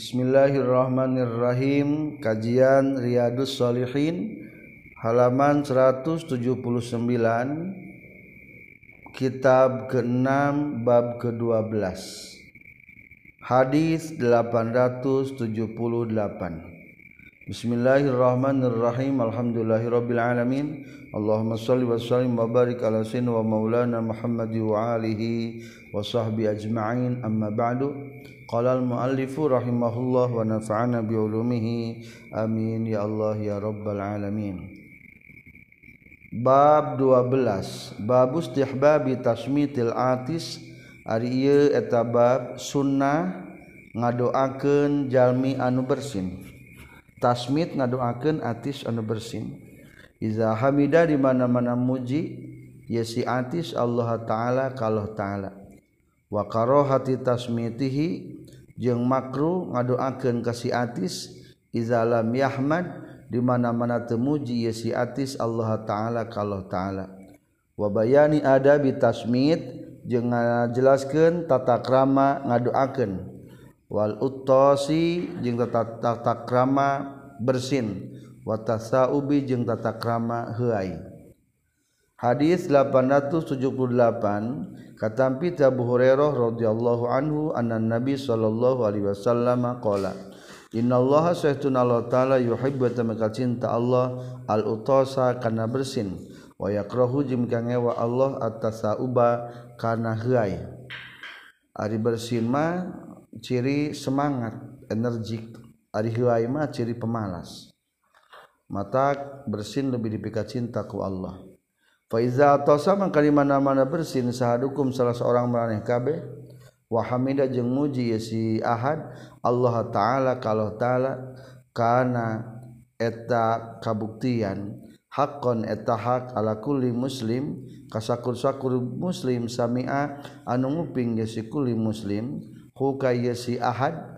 Bismillahirrahmanirrahim. Kajian Riyadus Shalihin halaman 179 Kitab ke-6 bab ke-12 Hadis 878 Bismillahirrahmanirrahim. Alhamdulillahirabbil alamin. Allahumma shalli wa sallim wa barik ala sayyidina wa maulana Muhammad wa alihi wa sahbi ajma'in. Amma ba'du. Qala al muallifu rahimahullah wa nafa'ana bi ulumihi. Amin. Ya Allah ya rabbal alamin. Bab 12 Bab istihbabi tasmitil atis. Ari ieu eta bab sunnah ngadoakeun jalmi anu bersin. tasmit ngadoakeun atis anu bersin. Iza hamida di mana-mana muji ya si atis Allah taala kalau taala. Wa karohati tasmitihi jeung makruh ngadoakeun ka si atis iza lam yahmad di mana-mana temuji ya si atis Allah taala kalau taala. Wa bayani adabi tasmit jeung ngajelaskeun tata krama ngadoakeun. Wal uttasi jeung tata, tata krama bersin. Wa tasaubi jeung tata krama heuai hadis 878 katampi Abu Hurairah radhiyallahu anhu anna Nabi sallallahu alaihi wasallam qala Innallaha sayyidun Allah ta'ala yuhibbu tamaka cinta Allah al-utasa kana bersin. Wa yakrahu jim kangewa Allah at-tasauba kana heuai ari bersin mah ciri semangat energik ari hilai mah ciri pemalas. Mata bersin lebih dipikat cinta ku Allah. Fa iza atasa maka di mana-mana bersin sahadukum salah seorang maraneh kabeh wa hamida jeung muji si ahad Allah taala kalau taala kana eta kabuktian hakon eta hak ala kulli muslim kasakur-sakur muslim samia anu nguping ya si kulli muslim huka si ahad.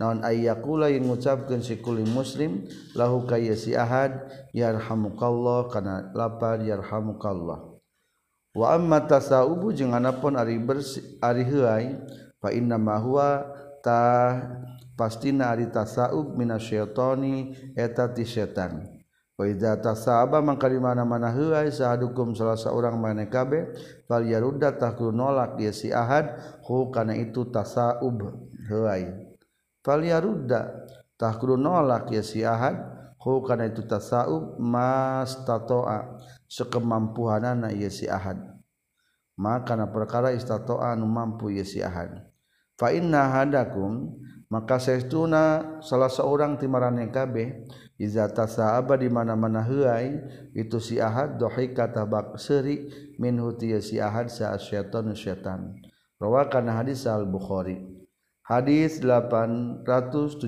Naon ayyakula yang mengucapkan si kuling muslim lahu kaya si ahad yarhamukallah kana lapar yarhamukallah. Wa amma tasawubu jeung anapun ari bersi, ari heuai fa inna ma huwa ta pastina ari tasawub minasyaiton eta ti setan sahabat maka dimana-mana hukum salah seorang manekabe Valyaruda taklu nolak dia si Ahad hu karena itu tasaub huai Valyaruda taklu nolak ya si Ahad hu karena itu tasaub mas tatoa sekemampuanana ya si Ahad. Maka karena perkara istatoa nu mampu ya si Ahad. Fa inna hadakum maka saestuna salah seorang timarane kabeh iza tasaaba di mana-mana heuai itu si ahad dohi kata bak seri min si ahad sa syaitan syaitan rawakan hadis al bukhari hadits 879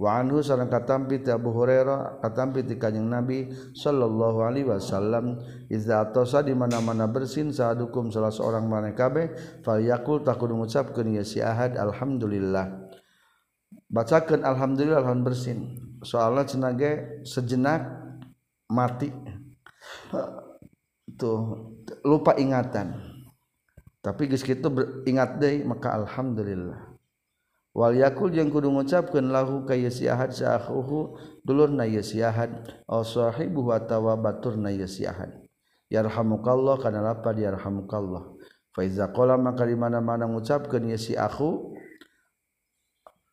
waanhu sarang katampi ti Abu Hurairah katampi ti kanjeng Nabi sallallahu alaihi wasallam iza atosa di mana-mana bersin sahadukum salah seorang mana kabeh falyakul takun mengucapkeun ya si ahad alhamdulillah. Bacakeun alhamdulillah lawan bersin. Soalna cenah sejenak mati. Tuh lupa ingatan. Tapi geus kitu ingat deui maka alhamdulillah. Wal yakul jeung kudu ngucapkeun lahu ka si ahad sa akhuhu dulurna si ahad aw sahibu wa tawabaturna si ahad. Yarhamukallah kana lapad yarhamukallah. Fa iza qala maka di mana-mana ngucapkeun si akhu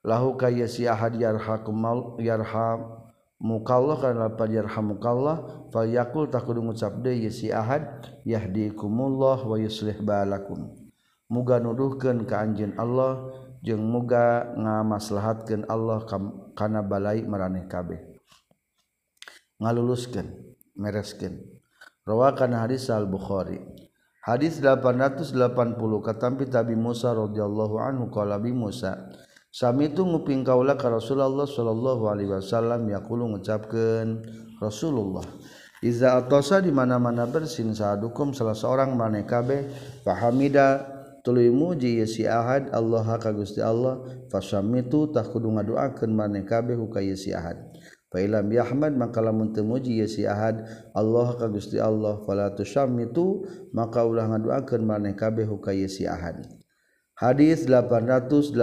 lahu ka si ahad yarhamukallah yarham mukallah karena falyarhamukallah falyakul takudu ngucap deui si ahad yahdikumullah wa yuslih balakum. Muga nuduhkeun ka anjeun Allah jeung muga ngamaslahatkeun Allah kana balai maraneh kabeh. Ngaluluskeun mereskeun. Rawakan hadis al bukhari hadis 880 katampi tabi Musa radhiyallahu anhu qala bi Musa Sami itu nguping kaula ka Rasulullah sallallahu alaihi wasallam yaqulu ngucapkeun Rasulullah Iza atosa di mana-mana bersin sadukum salah seorang maneh kabeh fahamida tuluy muji si ahad Allah ka Gusti Allah fasamitu tah kudu ngadoakeun maneh kabeh ka si ahad. Fa ilam yahmad maka lamun teu muji si ahad Allah ka Gusti Allah fala tusammitu maka ulah ngadoakeun maneh kabeh ka si ahad. Hadis 880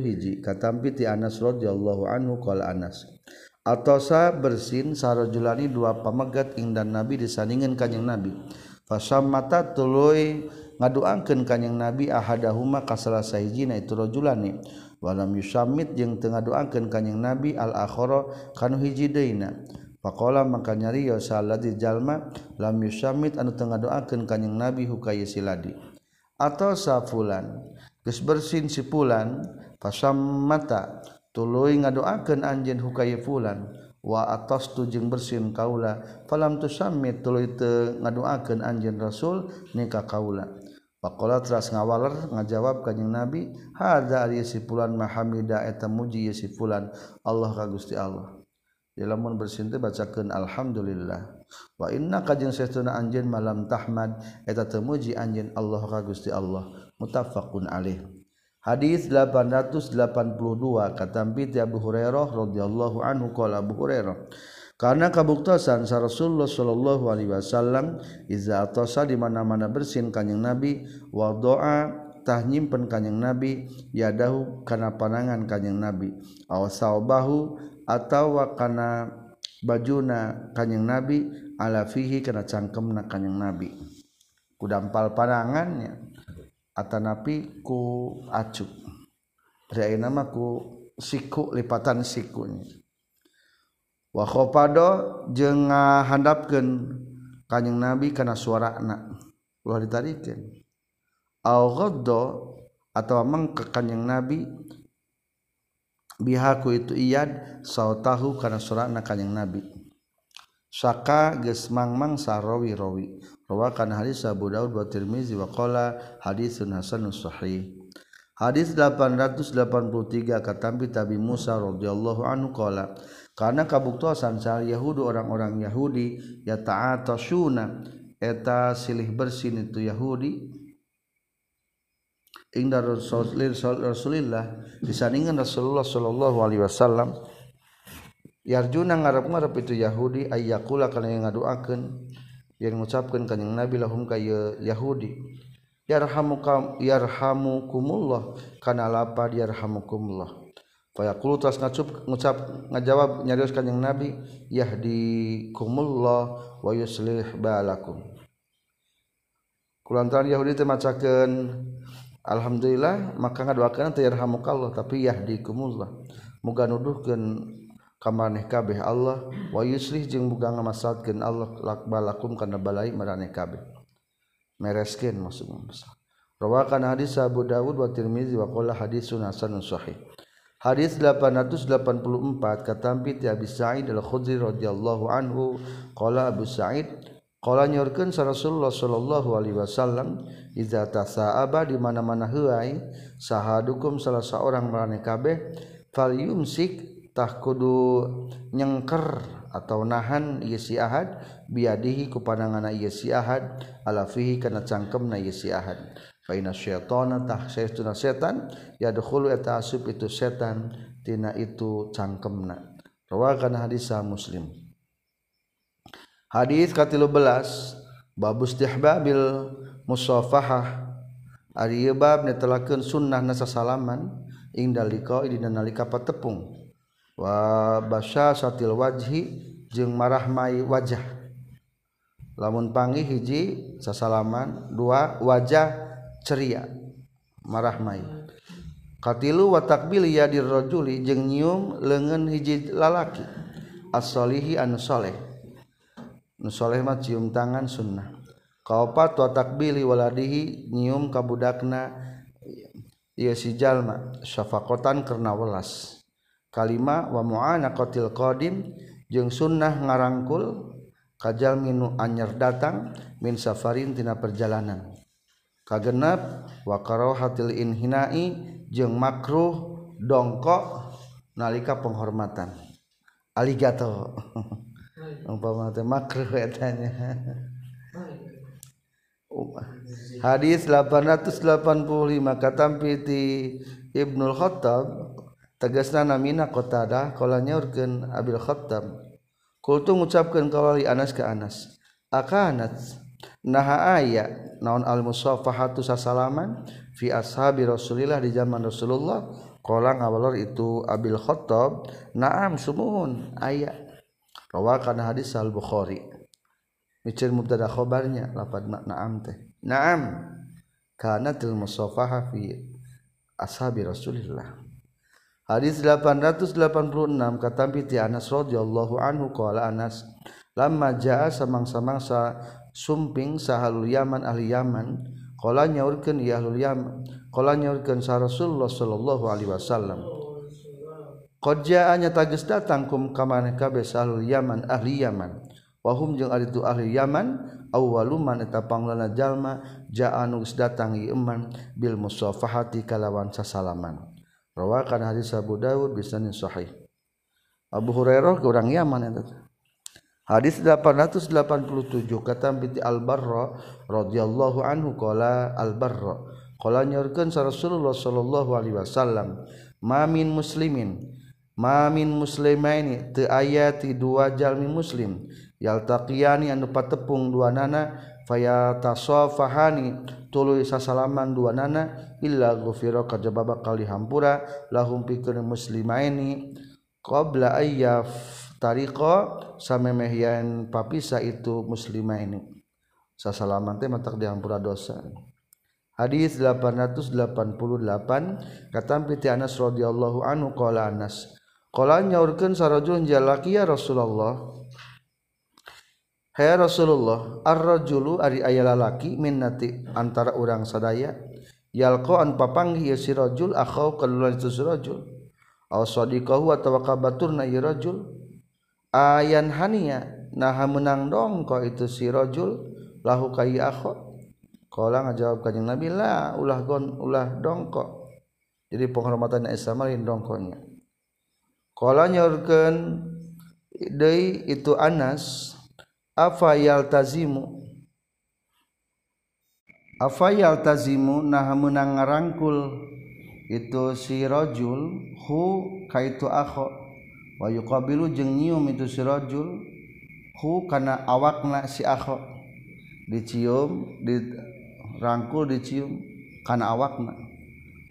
hiji katampi ti Anas radhiyallahu anhu qala Anas. Atosa bersin sarojulani dua pamegat ingdan Nabi disandingan kanjeng Nabi. Fasam mata tuluy ngaduangkeun kanjeng Nabi ahadahuma ka salah sahijina itu rajulani. Walam yusamit jeung teu ngaduangkeun kanjeng Nabi al akhara kanu hiji deuna. faqala maka nyariyo saladi jalma lam yusamit anu teu ngaduangkeun kanjeng Nabi hukaya siladi. Atau safulan geus bersin si fulan fasammata tuluy ngadoakeun anjeun hukaya fulan wa atas tujeng bersin kaula falam tusammit tuluy teu ngadoakeun anjeun rasul nikah kaula Pakola teras ngawaler ngajawab kanjeng Nabi, "Hadza ari si fulan mahamida eta muji si fulan Allah ka Gusti Allah." Di lamun bersin teh bacakeun alhamdulillah. Wa inna kajeng saestuna anjeun malam tahmad eta teu muji anjeun Allah ka Gusti Allah. Muttafaqun alaih. Hadis 882 katampi ti Abu Hurairah radhiyallahu anhu qala Abu Hurairah karena kabuktasan sa Rasulullah sallallahu alaihi wasallam iza atasa di mana-mana bersin kanjing Nabi wa doa tah nyimpen kanjing Nabi yadahu kana panangan kanjing Nabi aw saubahu atawa kana bajuna kanjing Nabi ala fihi kana cangkemna kanjing Nabi. Kudampal panangannya atanapi ku acuk dari nama ku siku lipatan sikunya wa je jeung ngahandapkeun kanjeng nabi kana suarana. Luar ditarikin au ghaddo atawa mengke kanjeng nabi bihaku itu iyad sautahu kana anak kanyeng nabi. Saka geus mangmang sarawi-rawi rawakan hadis Abu Daud wa Tirmizi wa qala hadisun hasanun sahih. Hadis 883 katampi Tabi Musa radhiyallahu anhu qala karena kabuktosan sal Yahudi orang-orang Yahudi ya ta'atashuna eta silih bersih itu Yahudi inda Rasulillah disandingkan Rasulullah sallallahu alaihi wasallam Yarjuna ngarep-ngarep itu Yahudi ayyakula kana yang yang mengucapkan kanjing Nabi lahum kaya Yahudi. Yarhamuka yarhamukumullah. Kana lapa yarhamukumullah. Fayaqulu tas ngacup ngucap ngajawab nyarios kanjing Nabi yahdikumullah wa yuslih balakum kulantaran Yahudi teh alhamdulillah maka ngadoakeun teh yarhamukallah tapi yahdikumullah. Muga nuduhkeun kamaneh kabeh Allah wa yuslih jeung buka ngamasalkeun Allah lakbalakum kana balai maraneh kabeh. Mereskeun maksudna rawa kana hadis Abu Dawud wa Tirmizi wa qala hadisun hasanun sahih. Hadis 884 katampi ti Abi Sa'id Al-Khudri radhiyallahu anhu qala Abu Sa'id qala nyorkeun sa Rasulullah sallallahu alaihi wasallam iza tasaaba di mana-mana heuai sahadukum salah seorang maraneh kabeh falyumsik Tak kudu nyengker atau nahan ieu si Ahad biadihi ku pandanganna ieu si Ahad ala fihi kana cangkemna ieu si Ahad. Fa inna syaitana tah syaituna setan yadkhulu eta asub itu setan tina itu cangkemna. Rawakan hadis Muslim. Hadis katilu belas babus tihbabil musafahah. Ari bab netelakeun sunnah nasa salaman ing dalika idina nalika patepung. wa basya satil wajhi jeung marahmai wajah. Lamun pangi hiji sasalaman. Dua wajah ceria marahmai katilu wa takbil yadir rajuli jeung nyium leungeun hiji lalaki. As-solihi anu soleh. Nu soleh mah cium tangan sunnah. Kaopat wa takbili waladihi nyium kabudakna. Ieu si jalma syafaqatan karena welas. kalima wa mu'ana qatil qadim jeung sunnah ngarangkul kajal minu anyar datang min safarin tina perjalanan. Kagenap wa karahatil inhinai jeung makruh dongkok nalika penghormatan. Aligato. Umpama teh makruh etanya. Hadis 885 katampi ti Ibnu Khattab tegesna namina kotada kala nyaurkeun Abil Khattab. Kultu ngucapkeun kawali Anas ka Anas. Akanat naha aya naon al musafahatu sasalaman fi ashabi Rasulillah di zaman Rasulullah? Kala ngawalor itu Abil Khattab naam sumuhun aya. Rawa kana hadis al Bukhari. Micir mubtada khabarnya lapad naam teh. Naam kanatil musafaha fi ashabi Rasulillah. Hadis 886 kata piti Anas radhiyallahu anhu qala Anas lama jaa samang-samangsa sumping sahalul Yaman ahli Yaman qala nyaurkeun ieu ahlul Yaman qala nyaurkeun sa Rasulullah sallallahu alaihi wasallam Qad jaa'anya tagis datang kum kamaneh kabeh sahalul Yaman ahli Yaman. Wahum jeung ari tu ahli Yaman awwaluman eta panglana jalma jaa anu datang ieu eman bil musafahati kalawan sasalaman. rawakan hadis Abu Dawud bisanin sahih. Abu Hurairah ke orang Yaman itu. Hadis 887 kata binti Al-Barra radhiyallahu anhu qala Al-Barra qala nyorkeun Rasulullah sallallahu alaihi wasallam mamin muslimin mamin muslimaini teu aya ti dua jalmi muslim yaltaqiyani anu patepung dua nana fayatasafahani tuluy sasalaman dua nana illa ghufira kajaba bakal hampura lahum pikeun muslimaini qabla ayyaf tariqa samemehyan papisa itu muslimaini. Sasalaman teh matak diampura dosa. Hadis 888 kata piti Anas radhiyallahu anhu qala Anas qala nyaurkeun sarajul jalaki ya Rasulullah. Hai Rasulullah ar-rajulu ari aya lalaki minnati antara urang sadaya? yalqa an papanghi si rajul akhau kalulan itu si rajul. Aw sadiqahu atawa kabaturna ieu rajul. Ayan hania naha menang dongko itu si rajul lahu kai akho qala ngajawab kanjing nabi la ulah gon ulah dongko jadi penghormatan Isa malin dongkonya qala nyorkeun deui itu Anas afa yaltazimu? afayal tazimu nah menang ngarangkul itu si rajul hu kaitu akho. Wa yuqabilu jeung nyium itu si rajul hu kana awakna si akho. Dicium dirangkul dicium kana awakna.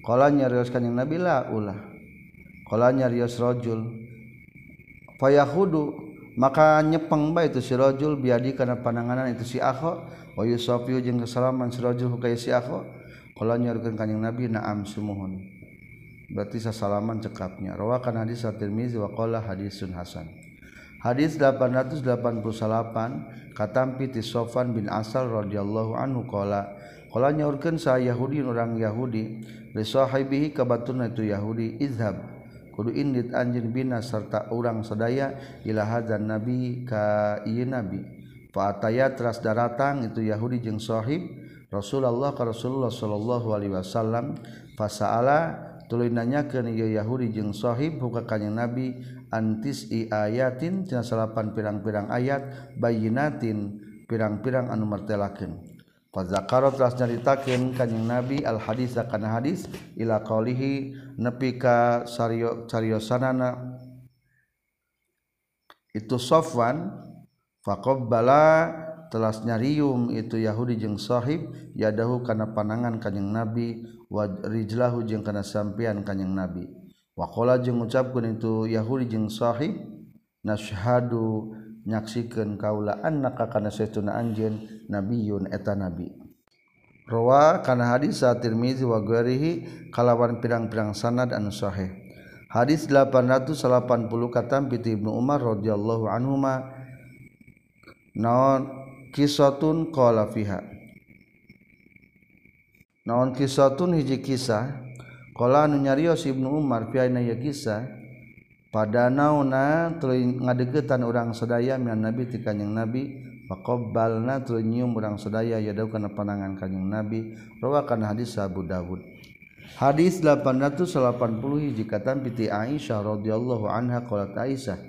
Qala nyarios kanjing nabi la ulah. Qala nyarios rajul fayahudu maka nyepeng ba itu si rajul biadi kana pananganan itu si akho. Wa yusafiu jeung kesalaman sirojul ka si akho. Kalau nyarukan kanjeng nabi naam sumuhun. Berarti sasalaman cekapnya. Rawakan hadis at-tirmizi wa qala hadisun hasan. Hadis 888 katampi ti sofan bin asal radhiyallahu anhu qala qala nyaurkeun sa yahudi orang yahudi li sahibihi kabatuna itu yahudi izhab kudu indit anjing bina serta sadaya sedaya ilahazan nabi ka iya nabi. Faataya teras daratang itu Yahudi jeung sohib Rasulullah ka Rasulullah sallallahu alaihi wasallam. Fasaala tuluy nanyakeun ieu Yahudi jeung sohib buka kanjing nabi antis i ayatin? Cenah salapan pirang-pirang ayat bayinatin pirang-pirang anu martelakeun. Qadzakaro telah nyaritakeun Kanjeng Nabi al hadis kana hadis ila qaulihi nepi ka cariosanana itu Sofwan faqabbala telah nyarium. Itu Yahudi jeung sahib yadahu kana panangan Kanjeng Nabi wa rijlahu jeung kana sampean Kanjeng Nabi. Waqala jeung ngucapkeun itu Yahudi jeung sahib nasyhadu nyaksikan annaka kana setuna anjen nabiyun eta nabi Rawa kana hadis Tirmizi wa ghairihi kalawan pirang-pirang sanad anu sahih. Hadis 880 katam piti Ibnu Umar radhiyallahu anhuma naon kisatun qala fiha. Naon kisatun hiji kisah qala anu nyarios Ibnu Umar fi ya kisah pada nauna ngadegetan orang sedaya mian nabi ti kanjing nabi. Faqabbalna tuluy nyium urang sedaya yadau kana panangan kanjing nabi. Rawakan hadis Abu Dawud. Hadis 880 hiji katam piti Aisyah radhiyallahu anha qalat Aisyah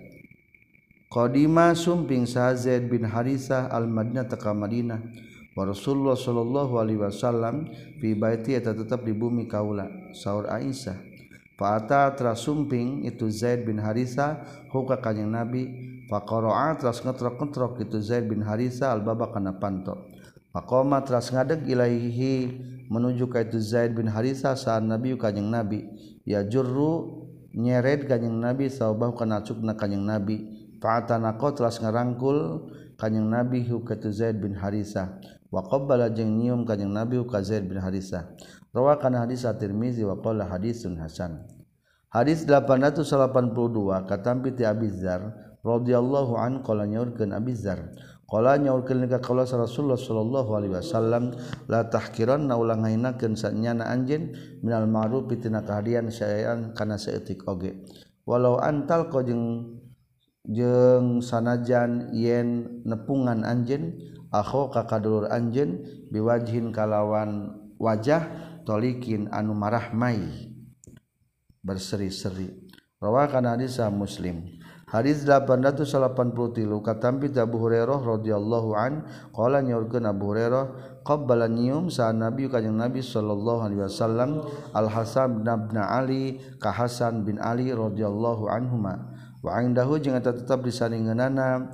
Qadima sumping sa Zaid bin Harisah al-Madinah teka Madinah. Wa Rasulullah sallallahu alaihi wasallam fi baiti eta tetep di bumi kaula. Saur Aisyah Fa'ata trasumping itu Zaid bin Harisa huka kanjeng Nabi faqara'a tras ngetrok-ngetrok itu Zaid bin Harisa al-baba kana panto. Faqama tras ngadeg ilaihi menuju ka itu Zaid bin Harisa saat Nabi kanjeng Nabi ya jurru nyeret kanjeng Nabi saubah kana cukna kanjeng Nabi. Fa'ata naqo tras ngarangkul kanjeng Nabi huka itu Zaid bin Harisa wa qabbala jeung nyium kanjeng Nabi huka Zaid bin Harisa. Rawakan hadis At-Tirmizi wa qala hadisun hasan. Hadis 882 katampi ti Abizzar radhiyallahu an qala nyaurkeun Abizzar. Qala nyaurkeun ka kaula Rasulullah sallallahu alaihi wasallam la tahkiranna ulang hainakeun sanyana anjeun minal ma'ruf tina kahadian sayang kana saeutik oge. Walau antal ko jeung jeung sanajan yen nepungan anjeun akho ka kadulur anjeun biwajhin kalawan wajah mutolikin anu marahmai berseri-seri. Rawakan hadis muslim. Hadis 883 katampi Abu Hurairah radhiyallahu an qala nyaurkeun Abu Hurairah qabbala nyium sa nabi kanjeng nabi sallallahu alaihi wasallam al Hasan bin Ali ka Hasan bin Ali radhiyallahu anhuma. Wa indahu jeung eta tetep disandingeunana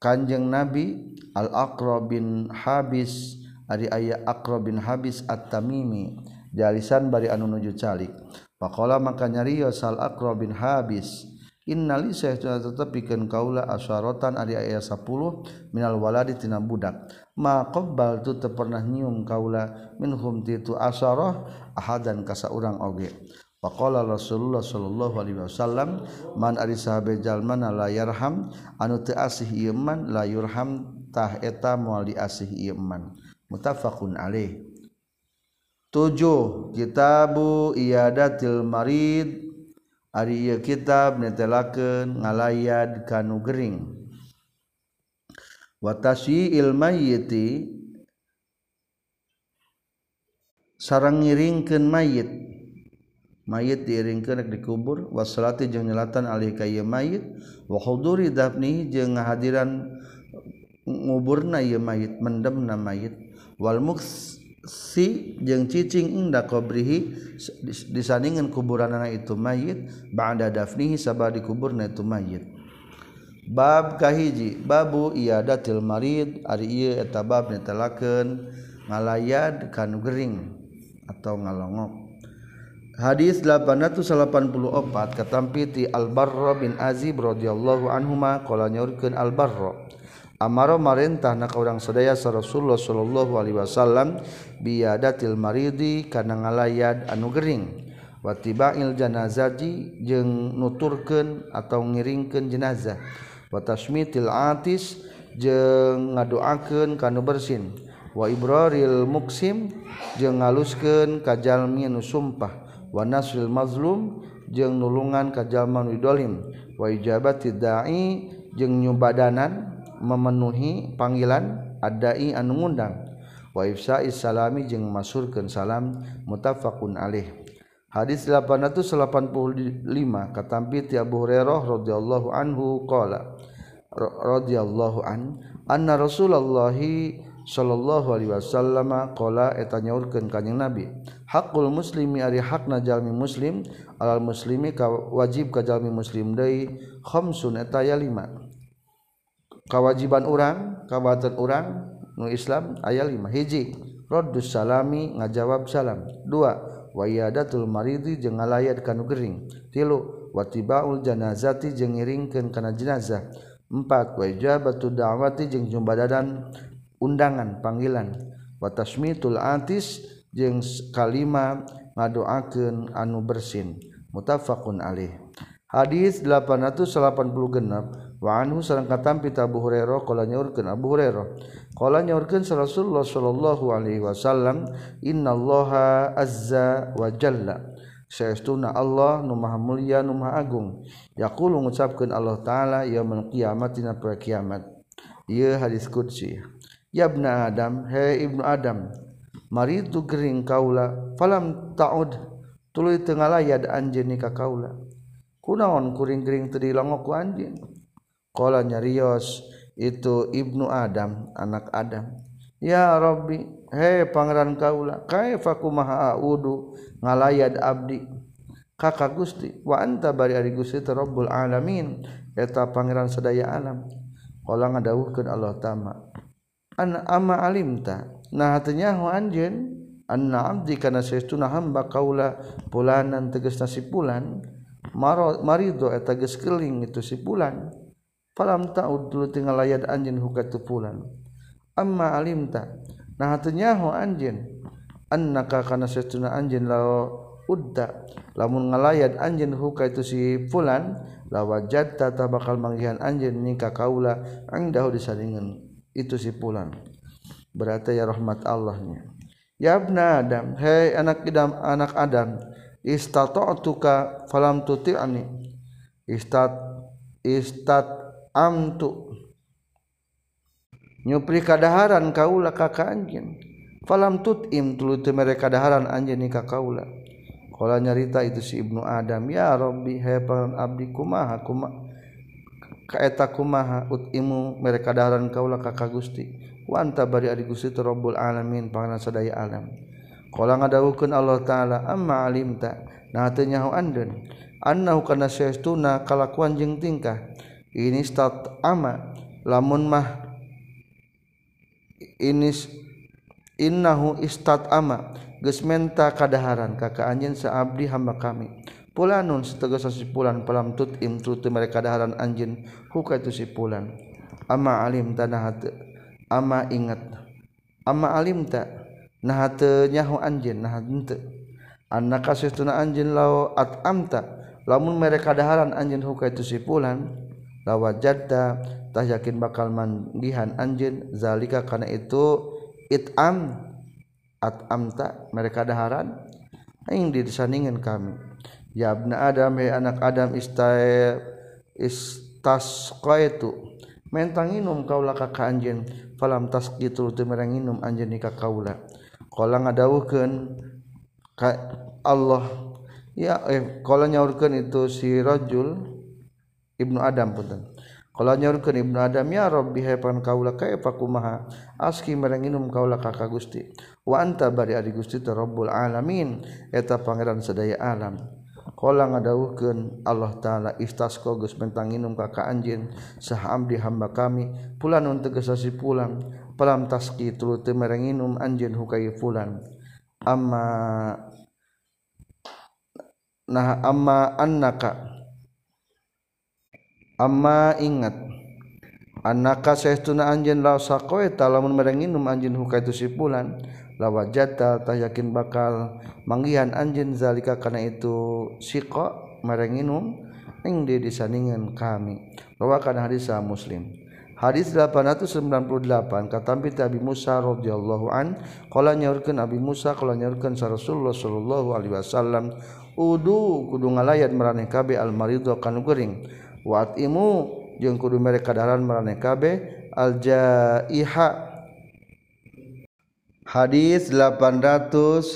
kanjeng nabi al Aqra bin Habis Ari aya aqrab bin Habis at-Tamimi jalisan bari anu nuju calik. Pakola maka nyariyo sal Akro bin Habis. Innali saytuna tetepikeun kaula asyaratan ari aya 10 minal waladi tina budak. Ma qabbal tu teu pernah nyium kaula minhum titu asyarah ahadan ka saurang oge. Faqala Rasulullah sallallahu alaihi wasallam man ari sahabe jalmana la yarham anu teu asih ieu man la yurham tah eta moal diasih ieu man. mutafaqun alaih. Tujuh kitabu iyadatil marid. Ari ieu kitab netelakeun ngalayad kanu gering. Wa tasyiil mayyiti. Sareng ngiringkeun mayit. Mayit diiringkeun rek dikubur wa salati jeung nyelatan alih ka ieu mayit. Wa huduri dafni jeung ngahadiran nguburna ieu mayit mendemna mayit. Walmuksi jeung cicing inda qabrihi disandingan kuburanna itu mayit ba'da dafnihi sabah dikuburna itu mayit. Bab kahiji babu iadatil marid ari ieu eta bab netelakeun ngalayad kanu gering atau ngalongok. Hadis 884 katampiti Al-Barra bin Azib radhiyallahu anhuma qala nyaurkeun Al-Barra. Amaro marintah na kaurang sadaya sa Rasulullah sallallahu alaihi wasallam biadatil maridi kana ngalayad anu gering. Wa tibail janazati jeung nuturkeun atau ngiringkeun jenazah. Wa tasmitil atis jeung ngadoakeun kanu bersin. Wa ibraril muksim jeung ngaluskeun ka jalmi nu sumpah. Wa nasril mazlum jeung nulungan ka jalma nu dolim wa ijabati dai jeung nyubadanan memenuhi panggilan adai anu ngundang. Wa ifsa salami jeung masurkeun salam mutafaqun alaih. Hadis 885 katampi ti Abu Hurairah radhiyallahu anhu qala radhiyallahu an anna Rasulullah sallallahu alaihi wasallam qala eta nyaurkeun ka kanjing Nabi hakul muslimi ari hakna jalmi muslim alal muslimi ka wajib ka jalmi muslim deui khamsun eta ya lima. kewajiban orang kawatan orang nu Islam ayat 5 hiji Rodus salami ngajawab salam. Dua wayadatul maridi jeung ngalayat kanu gering. Tilu watibaul janazati jeung ngiringkeun kana jenazah. Empat wajabatu da'wati jeung jumbadadan undangan panggilan. Watasmitul atis jeung kalima ngadoakeun anu bersin. Mutafaqun alaih hadis 886 Waanhu sareng katampita Abu Hurairah qala nyaurkeun Abu Hurairah. Qala nyaurkeun Rasulullah sallallahu alaihi wasallam innallaha azza wa jalla. Saestuna Allah nu maha mulia nu maha agung. Yaqulu ngucapkeun Allah taala yaumul qiyamah dina kiamat. Ieu hadis qudsi. Ya ibna adam he ibnu adam maritu gering kaula falam taud tuluy tengah layad anjeun ka kaula. Kunaon kuring-gering teu dilongo ku anjeun? Qala nyarios itu Ibnu Adam, anak Adam. Ya Rabbi, he pangeran kaula, kaifa kumaha a'udu ngalayad abdi kakak Gusti wa anta bari ari Gusti Rabbul alamin eta pangeran sadaya alam. Qala ngadawuhkeun Allah Ta'ala. An ama alimta. Nah hatinya ho anjeun anna abdi kana saestuna hamba kaula pulanan tegas nasi pulan maro marido eta geus keling itu si pulan falam ta'ud tuluy tinggal layad anjeun hukatu pulan amma alimta nah nyaho anjeun annaka kana saestuna anjeun lao udda. Lamun ngalayat anjeun huka itu si fulan lawajatta ta bakal manggihan anjeun nika kaula angdahu disaringan itu si fulan berarti ya rahmat Allahnya. Ya ibna adam hei anak adam anak adam istata'tuka falam tuti'ani. Istat istat amtu. Nyupri kadaharan kaula ka anjeun falam tut'im tuluy mereka daharan anjeun nika kaula. Kalau nyarita itu si Ibnu Adam ya Robbi hepan Abdi kumaha kuma kaeta kumaha utimu mereka daran kaulah kakak Gusti? Wanta bari adi Gusti Rabbul alamin panganan sadaya alam. Kalau ngadawukeun Allah taala amma alimta? Nah teu nyaho andeun annahu kana saestuna kalakuan jeung tingkah ini stat ama lamun mah ini innahu istat ama geus menta kadaharan kaka anjeun saabdi hamba kami. Pulanun setegas sipulan palam tut im tutu mereka kadaharan anjeun huka tu sipulan ama alim tanah hate ama ingat. Ama alim ta nah hate nyaho anjeun nah henteu anak kasih tuna anjeun lao at amta lamun mereka kadaharan anjeun huka tu sipulan lawajatah yakin bakal manggihan anjin. Zalika karena itu itam atam tak mereka daharan. Aing disandingin kami. Ya abna adam hei anak adam istai istas itu mentang inum kaula ka ka falam tas gitu mereng inum anjeun ka kaula. Qala ngadawuhkeun ka Allah. Ya eh qala nyaurkeun itu si rajul Ibnu Adam punten. Kalau nyaurkeun Ibnu Adam ya Rabbi haypan kaula ka kumaha aski merenginum kaula ka ka Gusti. Wa anta bari adi Gusti ta alamin. Eta pangeran sadaya alam. Kala ngadawuhkeun Allah taala iftasqa geus mentanginum ka ka anjeun. Sah abdi hamba kami pulan untuk gesasi pulang. Pelam taski tulu teu merenginum anjeun hukai pulan. Amma nah amma annaka amma ingat anaka saestuna anjeun la sakoe lamun merenginum anjeun huka itu sipulan. Lawa jata tah yakin bakal manggihan anjeun zalika kana itu siqa merenginum ing di disandingan kami. Rawakan hadis muslim. Hadis 898 katampi Abi Musa radhiyallahu an qala nyaurkeun Abi Musa qala nyaurkeun sa Rasulullah sallallahu alaihi wasallam udu kudu ngalayat maraneh kabe al maridu kanu wat imu jeung kudu mere kadaran maraneh kabeh aljaiha. Hadis 897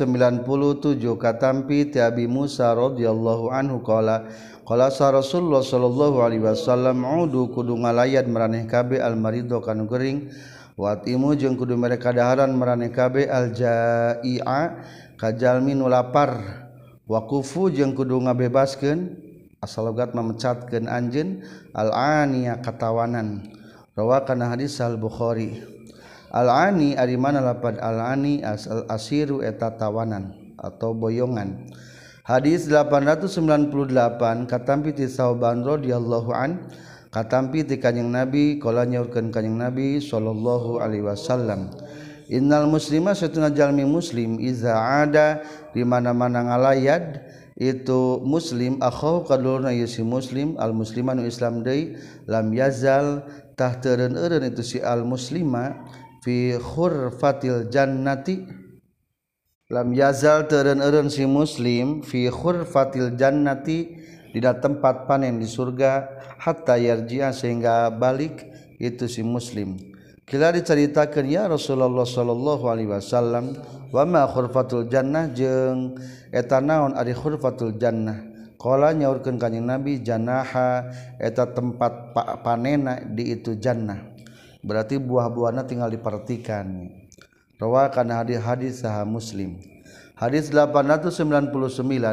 katampi ti Abi Musa radhiyallahu anhu qala qala sa Rasulullah sallallahu alaihi wasallam udu kudu ngalayat maraneh kabeh al marido kanu gering watimu jeung kudu mere kadaharan maraneh kabeh aljai'a kajalmi nu lapar. Wa kufu jeung kudu ngabebaskeun asalogat memecatkan anjin al-aniya katawanan. Rawakan hadis al-bukhari. Al-ani ari mana lapad al-ani asal asiru eta tawanan atau boyongan. Hadis 898 katampi ti sauban radhiyallahu an katampi ti kanjing nabi kala nyaurkeun kanjing nabi sallallahu alaihi wasallam. Innal muslima satuna jalmi muslim iza ada di mana-mana ngalayad itu muslim akhaw kadulna si muslim al musliman islam deui lam yazal tah teureun-eureun itu si al muslima fi khurfatil jannati. Lam yazal teureun-eureun si muslim fi khurfatil jannati di tempat panen di surga hatta yarji'a sehingga balik itu si muslim Kila diceritakannya Rasulullah sallallahu Alaihi Wasallam wa ma khurfatul Jannah jeung eta naon ari khurfatul Jannah qala nyaurkeun kanjing Nabi janaha eta tempat panena di itu jannah. Berarti buah-buahna tinggal dipertikan. Rawa kana hadis-hadis saha Muslim. Hadis 899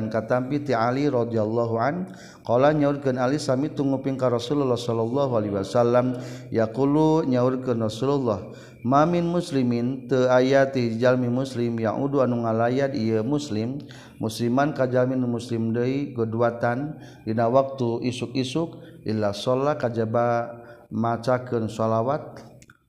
katampi ti Ali radhiyallahu an qala nyaurkeun Ali sami tunguping ka Rasulullah sallallahu alaihi wasallam yaqulu nyaurkeun Rasulullah mamin muslimin teu aya ti jalmi muslim yaudu anu ngalayat ieu muslim musliman ka jalmi muslim deui geduatan dina waktu isuk-isuk illa sholla kajaba macakeun shalawat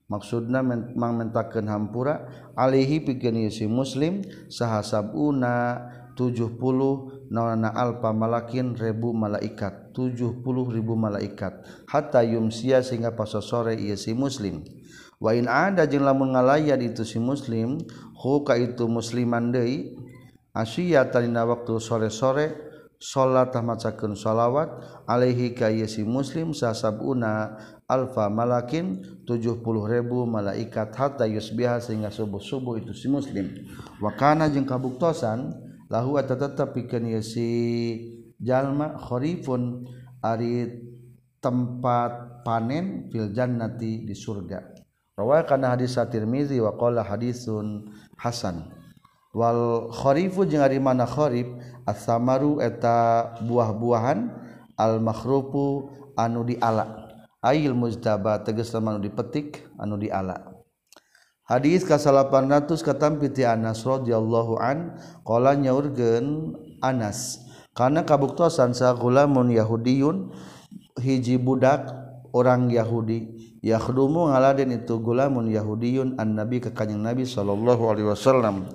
maksudna mangmentakeun hampura Alihi pikeun si muslim sahasabuna 70 naona alfa malakin ribu malaikat 70 ribu malaikat. Hatta yumsia sehingga pas sore ieu si muslim. Wa in ada jeung lamun ngalayat itu si muslim hu ka itu musliman deui asyiyatan dina waktu sore-sore salat macakeun shalawat alaihi ka muslim sasabuna alfa malakin 70 ribu malaikat hatta yusbiha sehingga subuh-subuh itu si muslim. Wa kana jeung kabuktosan lahu tetep pikeun si jalma kharifun ari tempat panen fil jannati di surga. Rawa kana hadis at-Tirmizi wa qala hadisun hasan Walkhorifu jeung ari mana khorib asamaru eta buah-buahan al makhrufu anu diala. Ail mujtaba tegas anu dipetik anu diala. Hadis ka 800 katampi ti Anas radhiyallahu an qala nyaurgeun Anas kana kabuktosan sa gulamun Yahudiyun? Hiji budak orang Yahudi. yakhdumu ngaladen itu gulamun Yahudiyun an Nabi ke kanjeng Nabi sallallahu alaihi wasallam.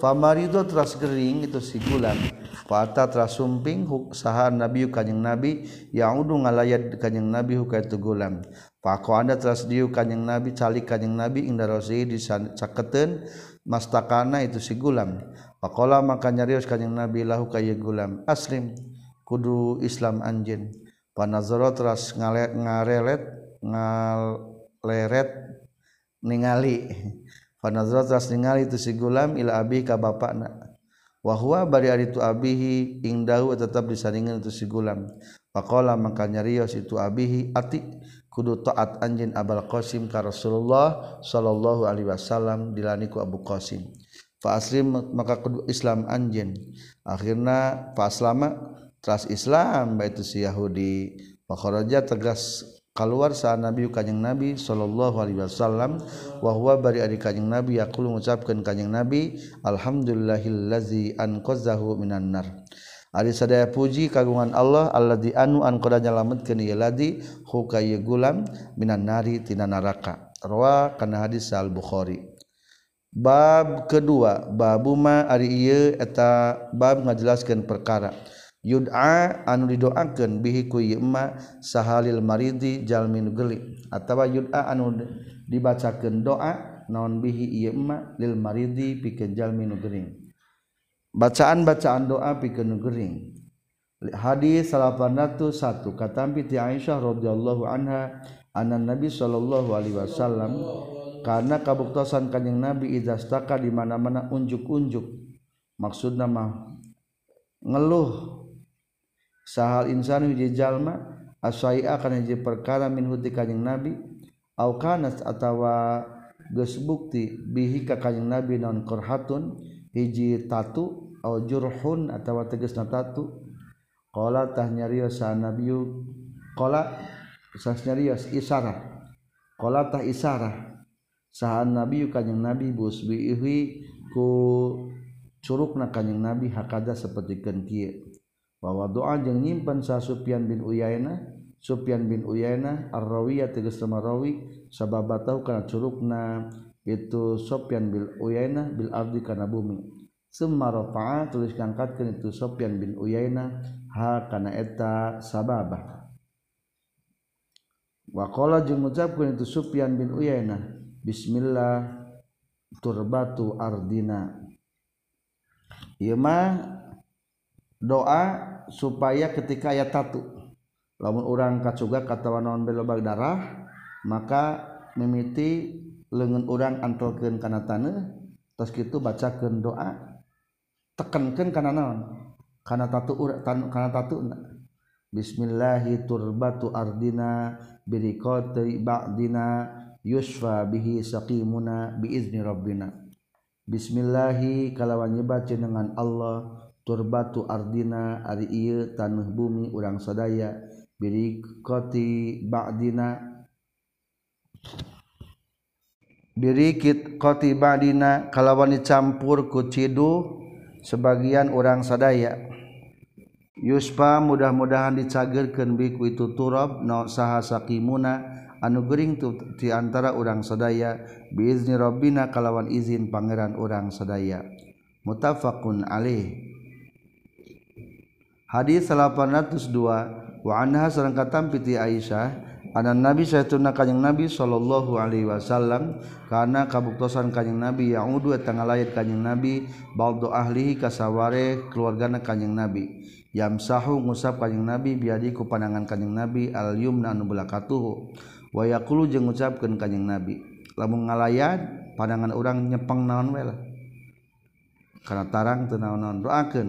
Famarido teras gering itu si gulam. Fata teras sumping saha Nabi kanjeng Nabi yaudu ngalayat kanjeng Nabi huk itu gulam. Fako anda teras diu kanjeng Nabi calik kanjeng Nabi inda rosi di caketen mastakana itu si gulam. Pakola maka nyarios kanjeng Nabi lahu kaya gulam aslim kudu Islam anjen Panazara teras ngarelet ngaleret ningali. Panazrat ras ningali itu si gulam ila abi ka bapakna. Wa huwa bari ari tu abihi ing dahu tetap disaringan itu si gulam. Faqala maka nyarios itu abihi ati kudu taat anjin abal qasim ka rasulullah sallallahu alaihi wasallam dilaniku abu qasim. Fa aslim maka kudu islam anjin akhirna fa aslama teras islam baitu si yahudi. Wa kharaja tegas keluar saat nabi kanyeng nabi Shallallahu Alaihi Wasallam wahwa bari adik kanyeng nabi aku mengucapkan kanyeng nabi Alhamdulillahillazi anqazahu minannar Ari sadaya puji kagungan Allah alladzi anu an qad nyalametkeun ladi hukay gulam minan nari tina neraka. Rawa hadis Al Bukhari. Bab kedua, babuma ari ieu eta bab ngajelaskeun perkara. yud'a anu didoakeun bihi ku yema sahalil maridi jalmin geli atawa yud'a anu dibacakeun doa naon bihi yema lil maridi pikeun jalmi nu gering. Bacaan-bacaan doa pikeun nu gering. Hadis 801 katampi ti Aisyah radhiyallahu anha anna Nabi sallallahu alaihi wasallam karena kabuktosan kanjing Nabi idastaka di mana-mana unjuk-unjuk. Maksudna mah ngeluh sahal insanu hiji jalma asai akan hiji perkara min huti kanjing nabi. Au kanat atawa geus bukti bihi ka kanjing nabi non qurhatun hiji tatu au jurhun atawa tegasna tatu. Qala tahnyariyo sa nabiyyu qala sasnyariyo isarah. Qala tah isarah sahan nabiyyu kanjing nabi busbihi ku curugna kanjing nabi hakada sapertikeun kieu. Bahwa doa jeung nyimpen sa Sufyan bin Uyainah Sufyan bin Uyainah ar-rawiyah tegas rawi sabab tahu kana curugna itu Sufyan bin Uyainah bil ardi kana bumi. Summa rafa'a tulis itu Sufyan bin Uyainah ha kana eta sababah wa qala jeung ngucapkeun itu Sufyan bin Uyainah bismillah turbatu ardina. Ieu mah doa supaya ketika ayat tatu lamun orang kacuga katawa non belobag darah maka mimiti lengan orang antolkeun kana tanah terus kitu bacakeun doa. Tekenkeun kana naon? Kana tatu kana tatu Bismillahi turbatu ardina birikoti ba'dina yusfa bihi saqimuna biizni rabbina. Bismillahi kalawan nyebat dengan Allah turbatu Ardina Ari ieu tanah bumi urang sadaya birikoti ba'dina. Birikit koti ba'dina kalawan dicampur ku cidu sebagian urang sadaya. Yuspa mudah-mudahan dicagerkeun bi ku itu turab no saha sakimuna anu gering tu di antara urang sadaya biizni rabbina kalawan izin pangeran urang sadaya. Mutafaqun alaih hadis 802 wa anha sareng katampiti Aisyah Ana nabi sayauna kanjing nabi Shallallahu Alaihi Wasallam karena kabuktosan kanjing nabi yang udu tanggal lahir kanjing nabi baldo ahli kasaware keluargana kanjing nabi. Yam sahu ngusap kanjing nabi biadi ku panangan kanjing nabi al yumna anu belakatuhu. Wayakulu jeung ngucapkeun kanjing nabi lamun ngalayan pandangan orang nyepeng naon wela karena tarang teu naon-naon doakeun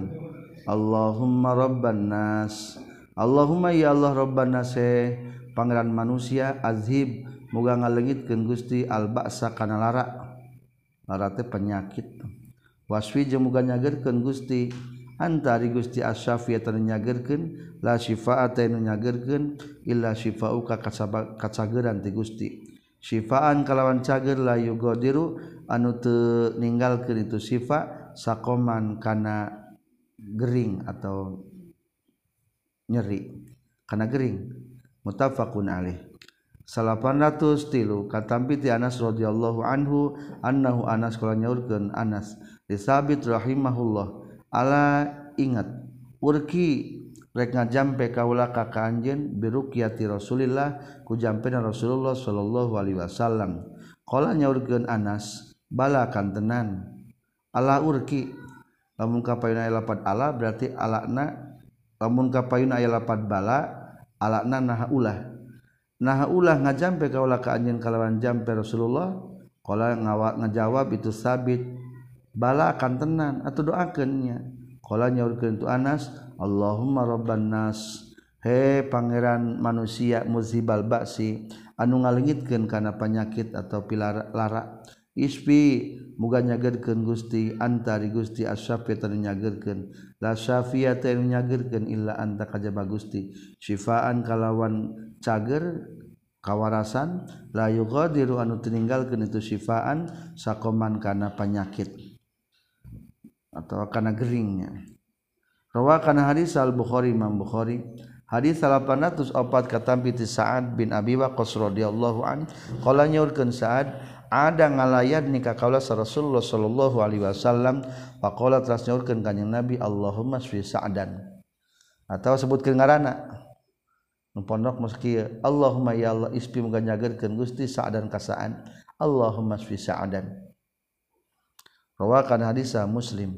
Allahumma rabban nas. Allahumma ya Allah rabban nas eh. pangeran manusia azhib muga ngalengitkeun Gusti al-ba'sa kana lara. Lara teh penyakit. Waswi jeung muga nyagerkeun Gusti. Antari Gusti asyafi tanu nyagerkeun la syifa'a tanu nyagerkeun illa syifa'uka kacageran ti Gusti. Syifaan kalawan cager la yugadiru anu teu ninggalkeun itu sifa sakoman kana Gering atau nyeri. Karena Gering. Mutafaqun alaih. 800 tilu. Katampi ti Anas radhiyallahu anhu annahu Anas kala nyaurkeun Anas. Disabit rahimahullah. Ala ingat urki rek ngajampe kaula ka ka anjeun biruqyati Rasulillah ku jampena Rasulullah sallallahu alaihi wasallam. Qala nyaurkeun Anas bala kantenan. Ala urki lamun kapayuna aya lapat ala berarti alana lamun kapayuna aya lapat bala alakna naha ulah. Naha ulah ngajampe kaula ka anjeun kalawan jampe Rasulullah qala ngawa ngajawab itu sabit. Bala akan tenan atau doakeunnya qala nyaurkeun tu Anas Allahumma rabban nas. He pangeran manusia muzibal ba'si anu ngalengitkeun kana panyakit atau pilara lara. ispi muga nyagerkeun Gusti antari Gusti asyafi tan nyagerkeun la syafia tan nyagerkeun illa anta kajaba Gusti. Syifaan kalawan cager kawarasan la yughadiru anu tininggalkeun itu syifaan sakoman kana penyakit atau kana geringnya. Rawa kana hadis al bukhari Imam Bukhari. Hadis 804 katampi ti Sa'ad bin Abi Waqqas radhiyallahu an. Qala nyaurkeun Sa'ad ada ngalayat nikah kaula Rasulullah sallallahu alaihi wasallam faqala teras nyaurkeun kanjing Nabi Allahumma shfi sa'dan. Atau sebutkeun ngaranna nu pondok meski Allahumma ya Allah ispi muga nyagerkeun Gusti sa'dan kasaan. Allahumma shfi sa'dan. Rawakan hadis Muslim.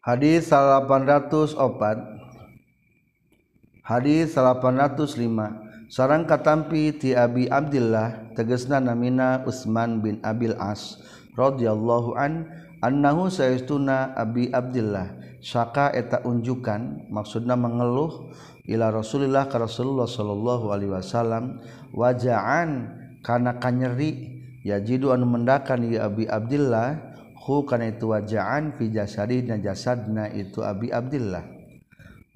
Hadis 804 hadis 805 sarang katampi ti Abi Abdullah tegesna namina Utsman bin Abil As radhiyallahu an annahu saistuna Abi Abdullah saka eta unjukan maksudna mengeluh ila Rasulillah ka Rasulullah sallallahu alaihi wasallam waja'an kana kanyeri yajidu anu mendakan ya Abi Abdullah hu kana itu waja'an fi jasadi na jasadna itu Abi Abdullah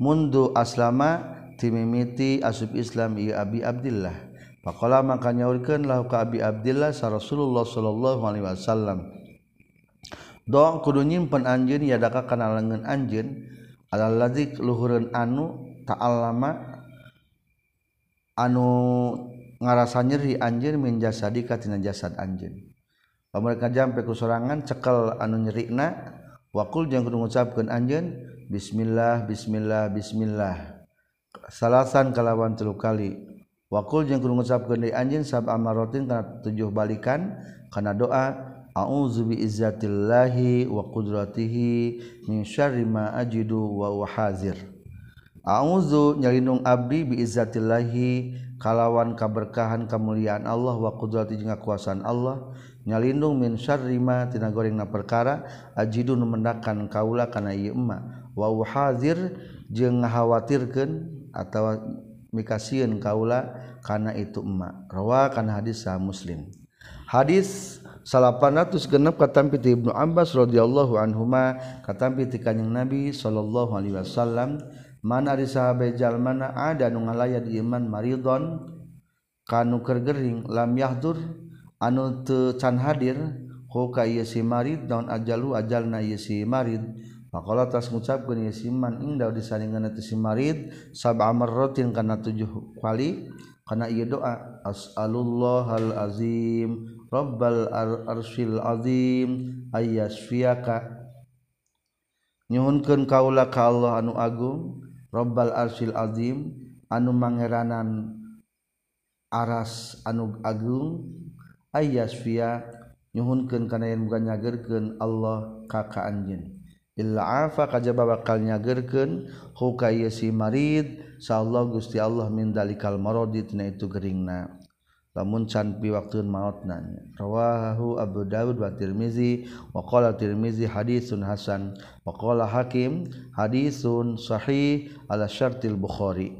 mundu aslama timimiti asub Islam ya Abi Abdullah Pakola maka nyaurkeun lahu ka Abi Abdillah sa Rasulullah sallallahu alaihi wasallam. Doa kudu nyimpen anjeun yadaka kana leungeun anjeun alalladzi luhureun anu ta'allama anu ngarasa nyeri anjeun min jasadi ka tina jasad anjeun. Pamereka jampe ku sorangan cekel anu nyerikna wakul jeung kudu ngucapkeun anjeun bismillah bismillah bismillah. Salasan kalawan tilu kali wakul jeung kudu ngucapkeun deui anjeun sab amaratin kana tujuh balikan kana doa a'udzu bi izzatillahi wa qudratihi min syarri ma ajidu wa uhazir a'udzu nyalindung abdi bi izzatillahi kalawan kaberkahan kemuliaan Allah wa qudrati jeung kekuasaan Allah nyalindung min syarri ma tina gorengna perkara ajidu nu mendakan kaula kana ieu emma wa uhazir jeung ngakhawatirkeun atawa mikasiun kaula karena itu emak. Rawa karena hadis sah muslim. Hadis 800 genep katampi ti Ibnu Abbas radhiyallahu anhuma katampi ti kanjeng Nabi sallallahu alaihi wasallam mana di sahabat jalmana ada nu ngalaya di iman maridon? Kanu kergering lam yahdur anu teu can hadir hu ieu si marid daun ajalu ajalna ieu si marid? maka atas ngucapkan ya siman indah disaringan itu si marid sab'a marratin karena tujuh kali karena ia doa as'alullahal azim rabbal arshil azim ayyasfiyaka nyuhunkeun kaula ka Allah anu agung rabbal arshil azim anu mangeranan aras anu agung ayyasfiya nyuhunkeun kana yen bukan nyagerkeun Allah ka ka anjeun. Ilaafa kajaba bakal nyagerken hukay si marid Saallah gusti Allah mindalikal maroditina itu geringna lamun can pi waktu maut nanya rawahu Abu Dawud wa Tirmizi wa qala Tirmizi hadisun hasan wa qala Hakim hadisun sahih ala syartil Bukhari.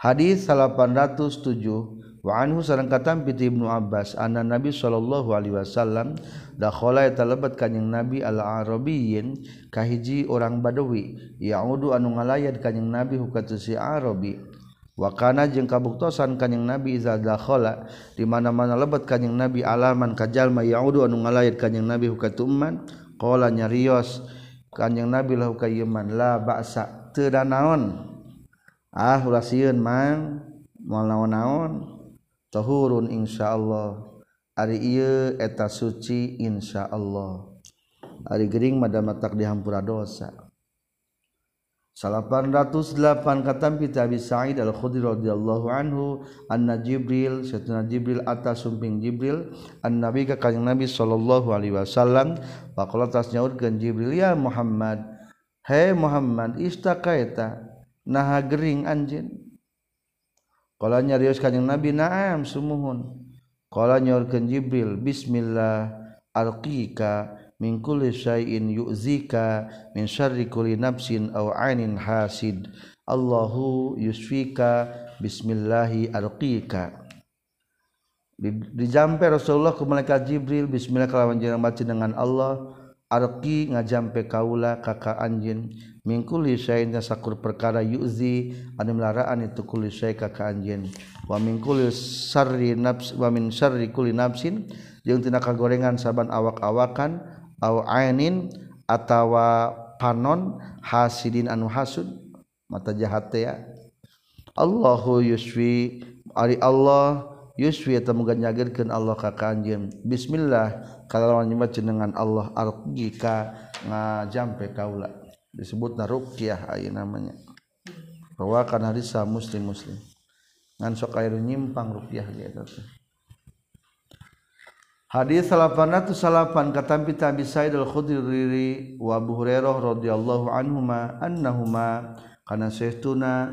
Hadis 807 Waanhu sarang katam piti Ibnu Abbas anna Nabi sallallahu alaihi wasallam dakhala talabat kanjing Nabi al Arabiyyin kahiji orang Badawi yaudu anu ngalayat kanjing Nabi hukatu si Arabi. Wa kana jeung kabuktosan kanjing Nabi iza dakhala di mana-mana lebat kanjing Nabi alaman kajalma yaudu anu ngalayat kanjing Nabi hukatu umman. Qala nyarios kanjing Nabi lahu ka yeman la ba'sa teu naon? Ah ulah sieun mang moal naon-naon. tahurun insyaallah. Ari ieu eta suci insyaallah. Ari gering madama tak dihampura dosa. 808 katam kita Abi Sa'id Al-Khudri radhiyallahu anhu anna Jibril satuna Jibril atas sumping Jibril an Nabi ka kanjeng Nabi sallallahu alaihi wasallam faqala tas nyaurkeun Jibril ya Muhammad hey Muhammad istaqaita naha gering anjeun. Kala nyarios kanjing Nabi naam sumuhun. Kala nyorkeun Jibril bismillah alqika min kulli syai'in yu'zika min syarri kulli nafsin aw 'ainin hasid. Allahu yusfika bismillahi alqika. Di, dijampe Rasulullah ke malaikat Jibril bismillah kalawan jeneng baca dengan Allah arqi ngajampe kaula kakak anjin mingkuli syai'na sakur perkara yuzi anu melaraan itu kuli syai' kakak anjin wa mingkuli sarri nafs wa min syarri kulli nafsin jeung tina kagorengan saban awak-awakan au ainin atawa panon hasidin anu hasud mata jahat ya. Allahu yuswi ari Allah yuswi eta muga nyageurkeun Allah ka anjin bismillah. Kalawan nyebut jenengan Allah arqika ngajampe kaula disebut narukyah ayo namanya. Rawakan hadis muslim muslim. Ngan sok air nyimpang rukyah gitu Hadis 808 katampi Abi Sa'id Al-Khudri wa Abu Hurairah radhiyallahu anhuma annahuma kana saestuna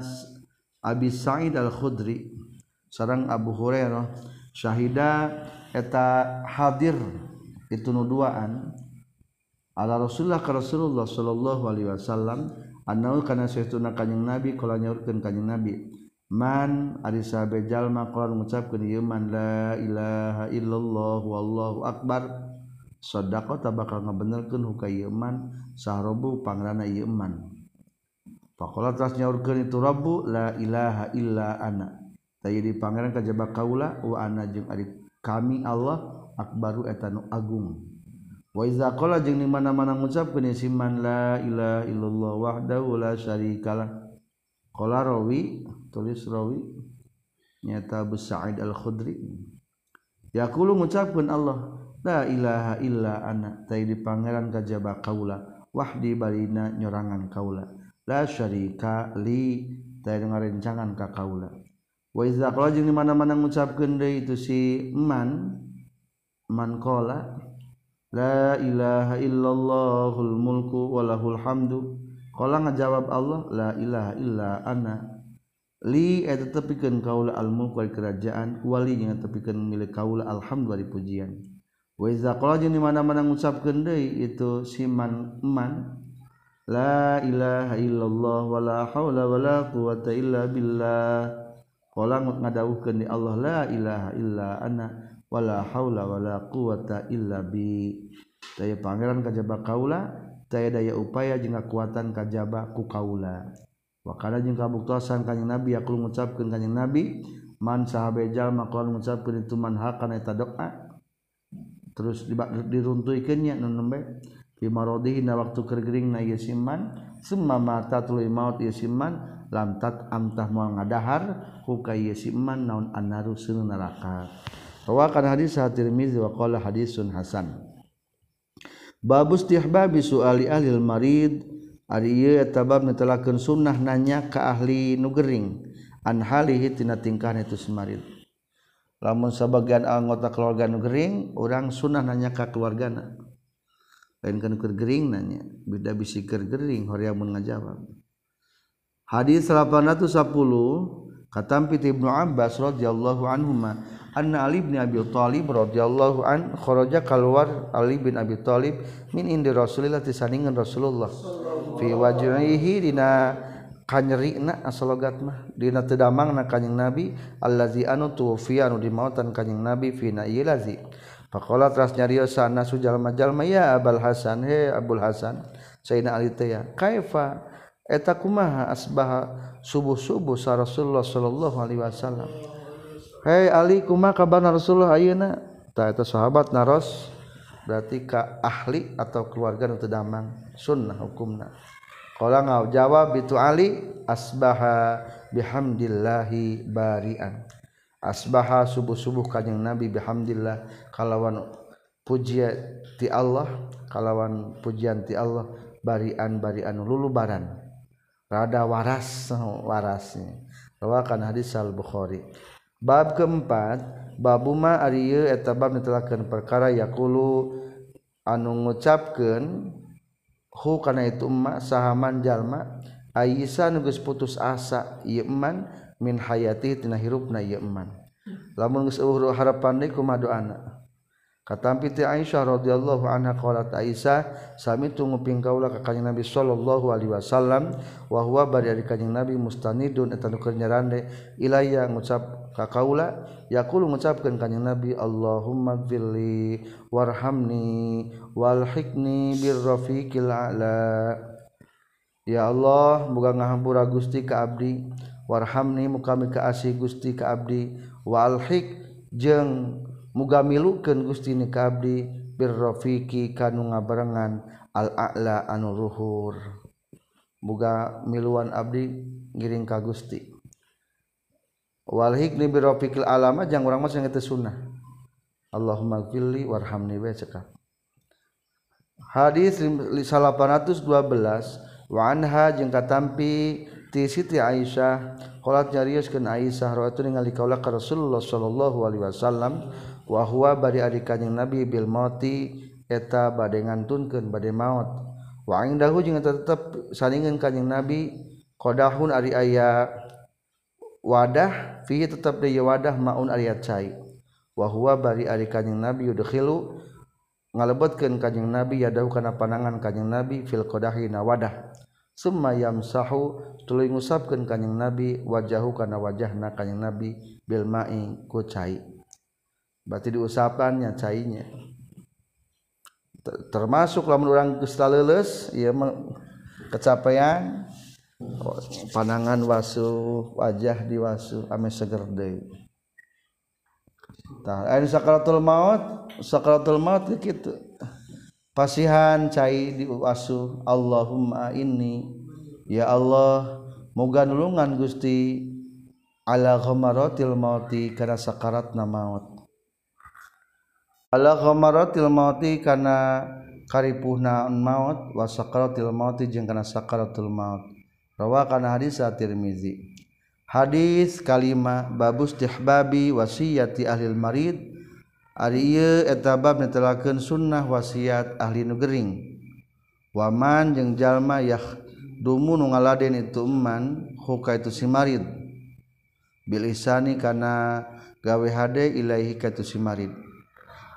Abi Sa'id Al-Khudri. Sareng Abu Hurairah syahida eta hadir itu nuduaan ala Rasulullah ka Rasulullah sallallahu Alaihi Wasallam annahu kana saytuna kanjing nabi kala nyaurkeun kanjing nabi man ari sahabe jalma kala ngucapkeun ieu man la ilaha illallah wallahu akbar. Sadaqah bakal ngabenerkeun hukah ieu man sahrobu pangrana ieu man. Faqala tas nyaurkeun itu rabbu la ilaha illa ana. Tayyi di pangeran kajaba kaula wa ana jeung ari kami Allah akbaru etanu Agung. Waiza qala jeung di mana-mana ngucapkeun si man la ilaha illallah wahdahu la syarikalah qala rawi tulis rawi nyata Abu Sa'id Al-Khudri. Yaqulu ngucapkeun Allah la ilaha illa ana tai di pangeran kajaba kaula wahdi barina nyorangan kaula la syarika li tai ngarencangan ka kaula. Wa iza qala jeung di mana-mana ngucapkeun deui itu si man mankola la ilaha illallahul mulku walahul hamdu. Qala ngajawab Allah la ilaha illa ana. Li eta tepikeun kaula al mulku wal kerajaan wali nya tepikeun milik kaula alhamdu bari pujian wa iza qala jeung mana-mana ngucapkeun deui itu siman man la ilaha illallah wala haula wala quwata illa billah. Qala ngadawuhkeun di Allah la ilaha illa ana. wala haula wala quwata illa bi. Daya pangeran kajaba kaula daya daya upaya jeung kekuatan kajaba ku kaula. Wa kana jeung kabuktosan kanjing nabi aku ngucapkeun kanjing nabi man sahabe jalma qaul ngucapkeun itu man hakana eta doa. Terus diruntuikeunnya nu nembe fi maradihi na waktu kergering na ieu siman summa mata tuluy maut ieu siman lam tat amtah moal ngadahar hu ka ieu siman naon annaru neraka. Rawakan hadis Tirmizi wa qala hadisun hasan. Babu istihbabi suali ahlil marid ari ieu eta bab netelakeun sunnah nanya ka ahli nu gering an halihi tina tingkahna itu marid. Lamun sebagian anggota keluarga nu gering urang sunnah nanya ka keluargana. Lain kan keur gering nanya, beda bisi keur gering horeamun ngajawab. Hadis 810 katampi Ibnu Abbas radhiyallahu anhuma anna Ali bin Abi Thalib radhiyallahu an kharaja keluar Ali bin Abi Thalib min indi Rasulillah tisandingan Rasulullah. Fi wajhihi dina kanyerina asalogat mah. Dina teu damangna kanjing Nabi allazi anu tuwfiya anu dimautan kanjing Nabi fi nailazi faqala tras nyariosa nasu jalma-jalma ya Abul Hasan he Abul Hasan Sayyidina Ali teh ya kaifa? Eta kumaha asbaha subuh-subuh sa Rasulullah sallallahu alaihi wasallam? Hai hey, Ali kuma kabar Rasulullah? Ayeuna? Tah eta sahabat naros. Berarti ka ahli atau keluarga nu damang. Sunnah hukumna. Qala jawab itu Ali asbaha bihamdillahi barian. Asbaha subuh-subuh kanjing Nabi bihamdillah. Kalawan pujian ti Allah kalawan pujian ti Allah barian barian lulubaran. Rada waras warasnya. Rawakan hadis al Bukhari bab keempat babuma Ariyu etabab ditelakan perkara yakulu anu ngucapkan hu karena itu emak sahaman jalma Aisyah nugus putus asa yeman min hayati tina hirupna yeman hmm. lamun geus harapan deui kumaha anak katampiti Aisyah radhiyallahu anha qalat Aisyah sami tunguping kaula ka kanjeng Nabi sallallahu alaihi wasallam wa huwa bari ari kanjeng Nabi mustanidun eta nu keur nyarande ilaya ngucap ka kaula yaqulu ngucapkeun kanjeng Nabi Allahumma gfirli warhamni walhikni birrafiqil a'la. Ya Allah muga ngahampura Gusti ka abdi warhamni mukami ka asih Gusti ka abdi walhik jeung muga milukeun Gusti ni kabdi abdi birrafiqi kanu ngabarengan al-a'la anu ruhur muga miluan abdi ngiring ka Gusti. Wal hikni birrafiqil alama jang urang mah sing teu sunnah. Allahumma gfirli warhamni wa cekap. Hadis 812 wa anha jeung katampi ti Siti Aisyah qolat nyarioskeun Aisyah rawatun ningali kaula ka Rasulullah sallallahu alaihi wasallam wahwa bari adik kanjing nabi bil mauti eta bade ngantunkeun bade maut. Wa indahu jeung eta tetep saningeun kanjing nabi qadahun ari aya wadah fihi tetep deui wadah maun ari cai wa huwa bari ari kanjing nabi yudkhilu ngalebetkeun kanjing nabi yadahu kana panangan kanjing nabi fil qadahi na wadah. Summa yamsahu tuluy ngusapkeun kanjing nabi wajahu kana wajahna kanjing nabi bil ma'i ku cai. Berarti diusapannya cairnya termasuk lamun orang kusta leles ya kecapaian panangan wasu wajah di wasu ame seger deui. Tah aya sakaratul maut sakaratul maut kitu. Pasihan cai di wasu Allahumma inni ya Allah moga nulungan Gusti ala ghamaratil mauti kana sakaratna maut ala ghamaratil mauti kana karipuhna maut wa sakaratil mauti jeung kana sakaratul maut. Rawa kana hadis at-Tirmizi. Hadis kalima babus tihbabi wasiyati ahli marid ari ieu eta bab netelakeun sunnah wasiat ahli nu gering. Waman jeung jalma yah dumu nu ngaladen itu man huka itu si marid. Bilisani kana gawe hade ilaihi ka itu si marid.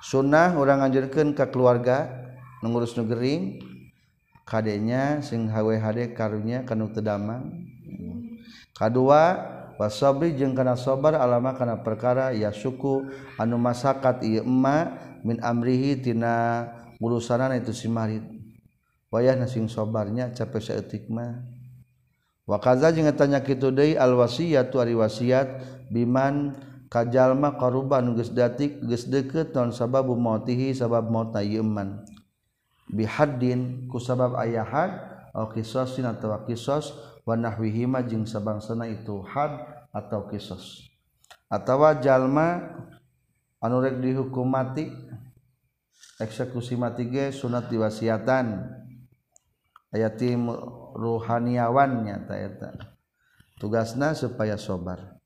sunnah orang anjurkan ke keluarga ngurus nugering kadenya sing HWHD karunya kanu tedamang. Kedua wasabri jeung kana sabar alama kana perkara ya suku anu masakat ieu emma min amrihi tina urusanana itu si marid. Wayah nasing sabarnya capek saeutik mah. Wa kaza jeung tanya kitu deui al wasiyatu ari wasiat biman kajallma korban geus datik geus deukeut naon sababu mautihi sabab maut ayeman bihaddin ku sabab aya had au qisasin atawa qisas wa nahwihi ma jeung sabangsana itu had atau kisos. Atawa jalma anu rek dihukum mati eksekusi mati ge sunat diwasiatan. Ayatim ruhaniawannya eta. Tugasna supaya sobar.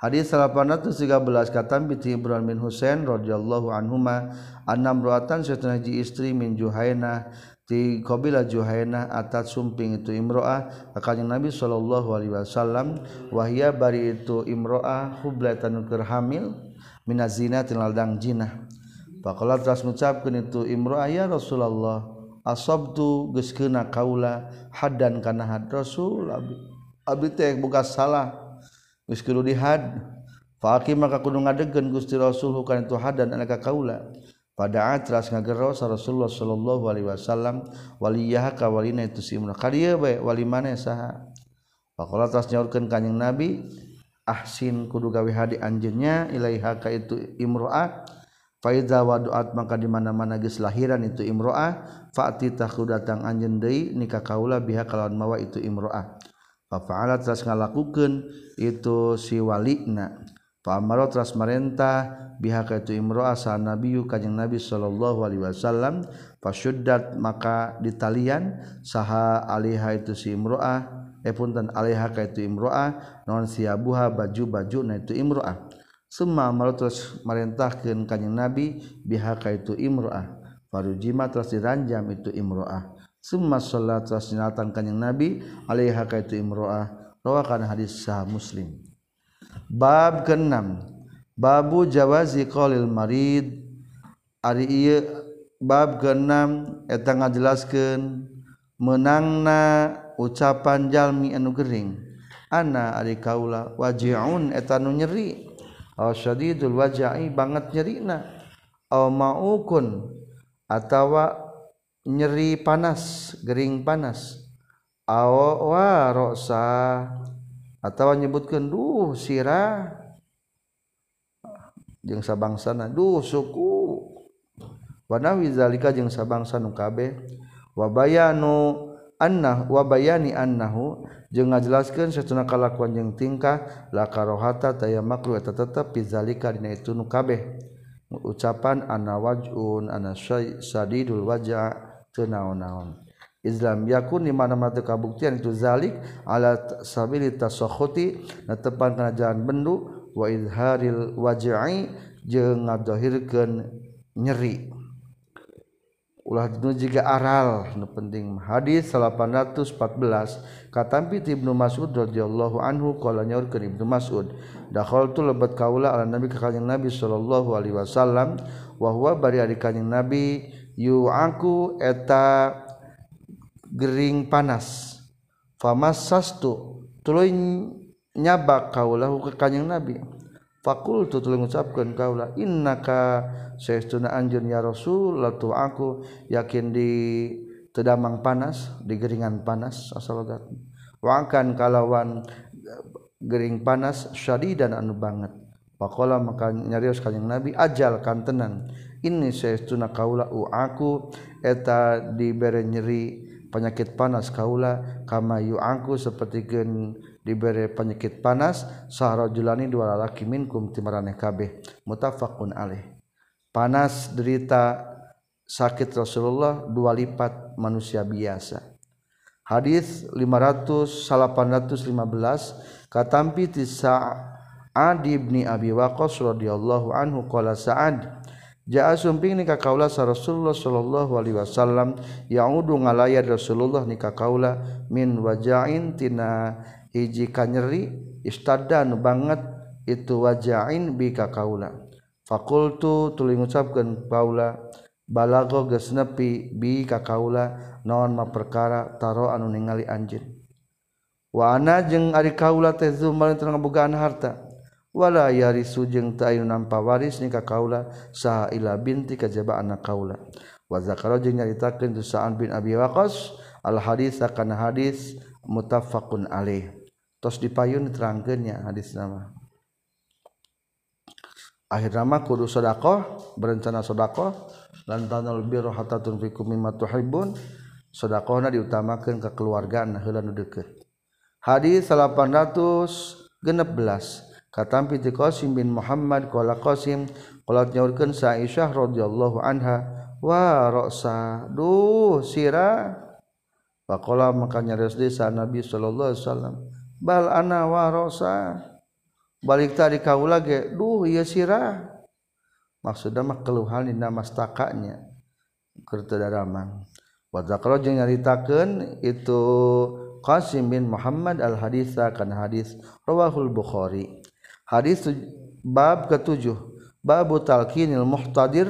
Hadis 813 kata binti Ibrahim bin Husain radhiyallahu anhuma annam ra'atan satuna istri min Juhaina di qabila Juhaina atat sumping itu imro'ah. Akan Nabi sallallahu alaihi wasallam wahya bari itu imro'ah hublatan keur hamil minazina tinaldang jinah. Faqala teras mengucapkan itu imro'ah ya Rasulullah asabtu geus kaula haddan kana had Rasul. Abi, teh buka salah. misskilu dihad faqi maka kudu ngadegen Gusti Rasul kana itu hadan anak kaula. Pada atras ngagero Rasulullah sallallahu alaihi wasallam waliyah ka walina itu si Imran. Kadieu bae wali maneh saha? Faqala tas nyaurkeun kanjing Nabi ahsin kudu gawe hadi anjeunnya ilaiha ka itu imro'ah. Faiza waduat maka di mana-mana geus lahiran itu imro'ah. Fa'ti tahu datang anjeun deui nikah kaula biha kalawan mawa itu imro'ah. Fafa'ala teras ngalakukeun itu si walina. Fa'amaro teras marentah biha itu imro'ah sa nabiyyu kanjing Nabi sallallahu alaihi wasallam fasyuddat maka ditalian saha alaiha itu si imro'ah eh punten alaiha ka itu imro'ah non siabuha baju-baju na itu imro'ah. Summa amal terus marentahkeun kanjing Nabi bihaka itu imro'ah. Farujima terus diranjam itu imro'ah Summa sholat terus nyalatan Nabi alaiha kaitu imro'ah. Rawakan hadis sah Muslim. Bab keenam. Babu jawazi qalil marid. Ari ieu bab keenam eta ngajelaskeun menangna ucapan jalmi anu gering. Ana ari kaula waji'un eta nu nyeri. Aw syadidul waja'i banget nyerina. Aw ma'ukun atawa nyeri panas Gering panas. Awaroksa atau nyebutkeun duh sirah. Jeung sabangsana duh suku. Wana wizalika jeung sabangsa nu kabeh wabayanu annah wabayani annahu jeung ngajelaskeun satuna kalakuan jeung tingkah la karohata taya makruh eta tetep bizalika dina itu nu kabeh ucapan ana wajun ana syadidul wajah naon-naon Islam yakun di mana mata kabuktian itu zalik ala sabili tasakhuti na tepan kana jalan bendu wa izharil waj'i jeung ngadohirkeun nyeri. Ulah nu jiga aral nu penting. Hadis 814 katampi Ibnu Mas'ud radhiyallahu anhu qala nyaurkeun Ibnu Mas'ud dakhaltu lebat kaula ala nabi ka kanjeng nabi sallallahu alaihi wasallam wa bari ari nabi yu aku eta Gering panas. Famas sastu tuluy nyabak kaulahu ke kanjeng Nabi. Fakul tu tuluy ngucapkeun kaula innaka saestuna anjeun ya Rasul. Latu aku yakin di tedamang panas di geringan panas asalogat wangkan kalawan gering panas syadidan anu banget. Pakola maka nyarios kanjeng Nabi ajal kantenan. Ini saestuna kaula aku eta dibere nyeri penyakit panas kaula kama yu aku seperti gen diberi penyakit panas sahrajulani dua lalaki minkum timaraneh kabeh. Mutafaqun alaih. Panas derita sakit Rasulullah dua lipat manusia biasa. Hadis 500 815 katampi ti Sa'ad ibni Abi Waqqas radhiyallahu anhu qala Sa'ad Ja'a sumping ni kaula sa Rasulullah sallallahu alaihi wasallam yaudu ngalayar Rasulullah ni kaula min wajain tina hiji kanyeri istadan banget itu wajain bi kaula. Fakultu tuli ngucapkeun kaula balago geus nepi bi kaula naon ma perkara taro anu ningali anjeun. Wa ana jeung ari kaula teh zumal teu ngabogaan harta. wala yari sujeng tayu nampa waris nikah kaula saha ila binti kajaba anak kaula. Wa zakara jeung nyaritakeun tu Sa'ad bin Abi Waqqas al hadis akan hadis muttafaqun alaih. Tos dipayun terangkeunnya hadis nama. Akhir nama kudu sedekah berencana sedekah lan tanul birra hatta tunfikum mimma tuhibbun sedekahna diutamakeun ka keluarga heula nu deukeut hadis 816 katampi ti Qasim bin Muhammad qala Qasim qalat nyaurkeun sa Aisyah radhiyallahu anha wa ra'sa? Duh sira. Faqala maka nyares sa Nabi sallallahu alaihi wasallam bal ana wa ra'sa? Balik tadi kaula ge duh ieu sira. Maksudna mah keluhan dina mastakanya keur teu daraman wa zakara jeung nyaritakeun itu Qasim bin Muhammad al-Haditha kan hadis rawahul Bukhari. hadis bab ketujuh. Babu talqinil muhtadir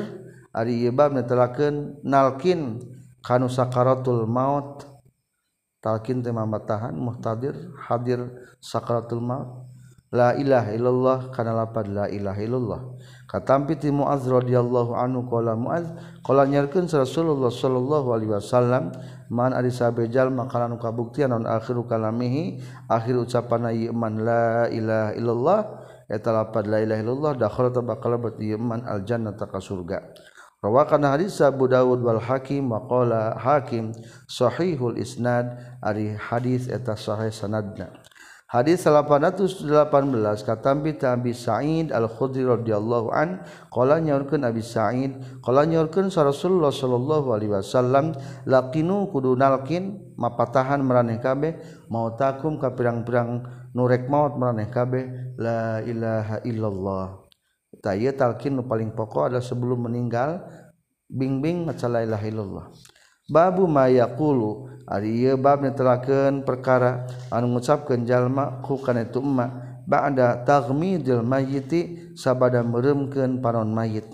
ari bab netelakeun nalkin kanu sakaratul maut. Talqin teh mamatahan muhtadir hadir sakaratul maut. La ilaha illallah kana lapad la ilaha illallah. Katampi ti muaz radhiyallahu anhu qala muaz qala nyarkeun rasulullah sallallahu alaihi wasallam man ari makana nu kabuktian non akhiru kalamihi? Akhir ucapan man la ilaha illallah. eta lapad la ilaha illallah dakhala bakal bet iman al jannata ka surga. Rawakan hadis Abu Dawud wal Hakim wa qala Hakim sahihul isnad ari hadis eta sahih sanadna. Hadis 818 katambi Abi Sa'id Al-Khudri radhiyallahu an qala nyaurkeun Abi Sa'id qala nyaurkeun Rasulullah sallallahu alaihi wasallam laqinu kudu nalqin mapatahan maraneh kabeh mau takum ka pirang-pirang nurek maut meraneh kabeh. La ilaha illallah. Ta ieu talqin nu paling pokok adalah sebelum meninggal bingbing maca la ilaha illallah. Babu ma yaqulu. Ari ieu bab netelakeun perkara anu ngucapkeun jalma ku kana itu emma. Ba'da taghmidil mayyiti sabada meuremkeun panon mayit.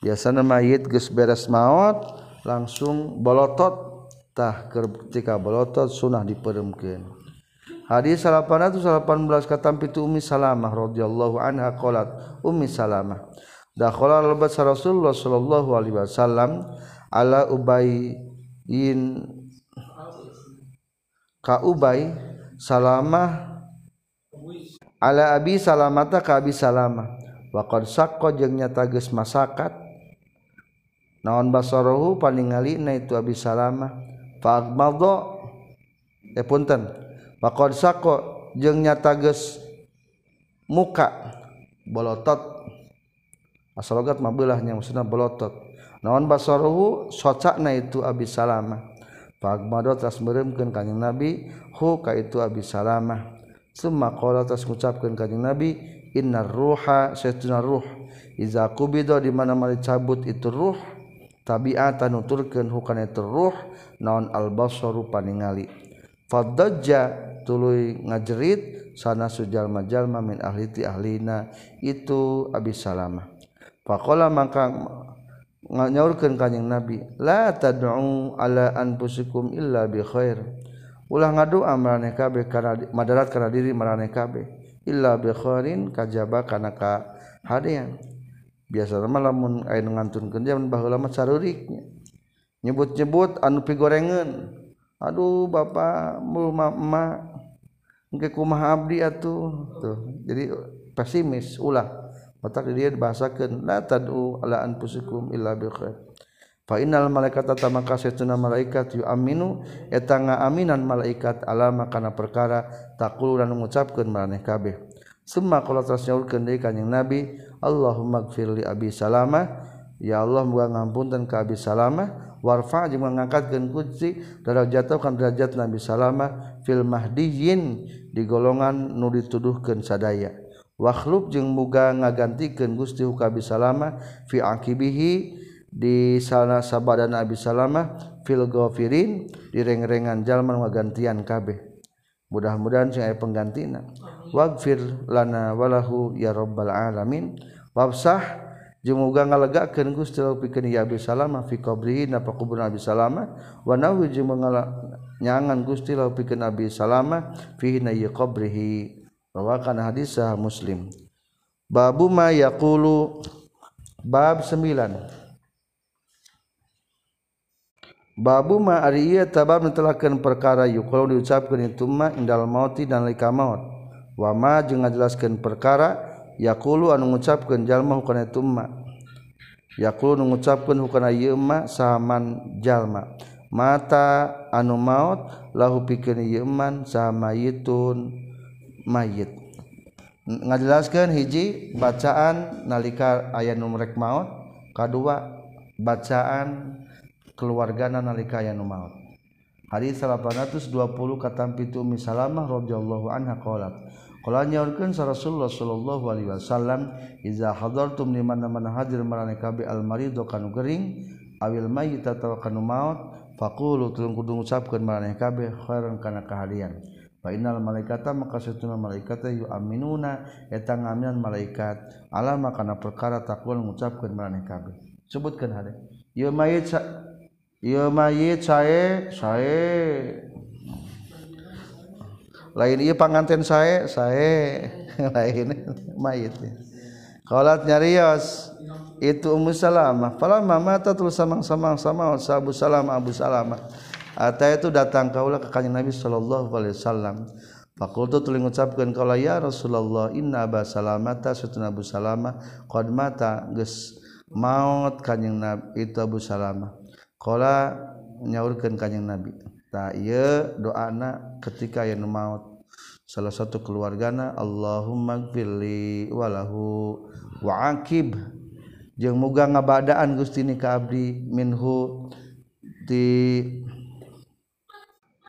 Biasana mayit geus beres maot langsung bolotot. Tah ketika bolotot sunah diperemkeun. Hadis 818 katam pitu Ummi Salamah radhiyallahu anha qalat Ummi Salamah dakhala lebat Rasulullah sallallahu alaihi wasallam ala ubayin ka ubay salamah ala abi salamata ka abi salamah. Wa qad saqqa jeung nyata geus masakat. Naon basarahu paningalina itu abi salamah. Fa agmadha eh punten pakon sako jeung nyata geus muka bolotot. Asalogat mah beulahnya maksudna bolotot. Naon basaruhu? Socakna itu abi salamah. Fagmado tas meremkan kanjeng Nabi hu ka itu abi salamah. Summa qala tas ngucapkeun kanjeng Nabi innar ruha saytuna ruh. Iza kubido di mana mali cabut itu ruh tabiatan nuturkeun hukana itu ruh. Naon al basaru paningali fadajja tuluy ngajerit sana sujalma-jalma min ahli ti ahlina itu Abi Salamah. Faqala maka nyaurkeun kanjing Nabi la tad'u ala anfusikum illa bi khair. Ulah ngadoa maraneh kabeh kana madarat kana diri maraneh kabeh. Illa bi khairin kajaba kana ka hadean biasa mah lamun aya ngantunkeun jaman baheula saruriknya. Nyebut-nyebut anu pigorengeun aduh bapak mul emak engke kumaha abdi atuh. Tuh. Jadi pesimis ulah. Matak dia dibahasakan la tad'u ala anfusikum illa bil khair. Fa innal malaikata tamaka satuna malaikat yu aminu eta ngaaminan malaikat alama kana perkara taqulu dan mengucapkeun maraneh kabeh. Summa qala tasyaurkeun deui kanjing nabi Allahumma gfir li abi salama ya Allah muga ngampunten ka abi salama warfa jeung ngangkatkeun kunci derajat kan derajat nabi salama fil Mahdiyin di golongan nu dituduhkeun sadaya. Wakhlub jeung muga ngagantikeun Gusti huka bisalama fi akibihi di sana sabadana abi salama fil ghafirin direng-rengan jalma ngagantian kabeh. Mudah-mudahan sing aya penggantina. Waghfir lana walahu ya rabbal alamin. Wabsah jeung muga ngalegakeun Gusti pikeun ya abi salama fi qabrihi na pakuburan abi salama wa nahu jeung nyangan Gusti la pikeun Abi Salamah eh, fihi na qabrihi. Rawakan hadis sah Muslim. Babu ma yaqulu. Bab 9 Babu ma ari ieu tabab netelakeun perkara yuqulu diucapkeun itu ma indal mauti dan lika maut. Wa ma jeung ngajelaskeun perkara yaqulu anu ngucapkeun jalma hukana itu ma. Yaqulu ngucapkeun hukana ieu ma saman jalma mata anu maut lahu pikir yeman sama yitun mayit. Ngajelaskan hiji bacaan nalika ayah numrek maut kedua bacaan keluargana nalika aya nu maut hadis 820 katam pitu misalamah radhiyallahu anha qalat qala nyaurkeun rasulullah sallallahu alaihi wasallam iza hadartum liman mana hadir marane kabe al maridu kanu gering awil mayyit atawa kanu maut Fakulu tulung kudu ngucapkeun maraneh kabeh khairan kana kahadian. Fa innal malaikata maka satuna malaikata yu aminuna eta ngaminan malaikat alama kana perkara takul ngucapkeun maraneh kabeh. Sebutkeun hade. Ieu mayit ieu mayit sae sae lain ieu panganten sae sae lain mayit. Qalat nyarios itu Ummu Salamah. Falamma mata tul samang-samang sama Abu Salamah Abu Salamah. Ata itu datang kaulah ke kanjeng Nabi sallallahu alaihi wasallam. Fakultu tuli ngucapkeun kaulah ya Rasulullah inna Abu Salamah ta satuna Abu Salamah qad mata geus maut kanjeng Nabi itu Abu Salamah. Qala nyaurkeun kanjeng Nabi. Ta ieu doana ketika yang maut salah satu keluargana Allahummaghfirli walahu wa'aqib jeung muga ngabadaan Gusti ni ka abdi minhu. Di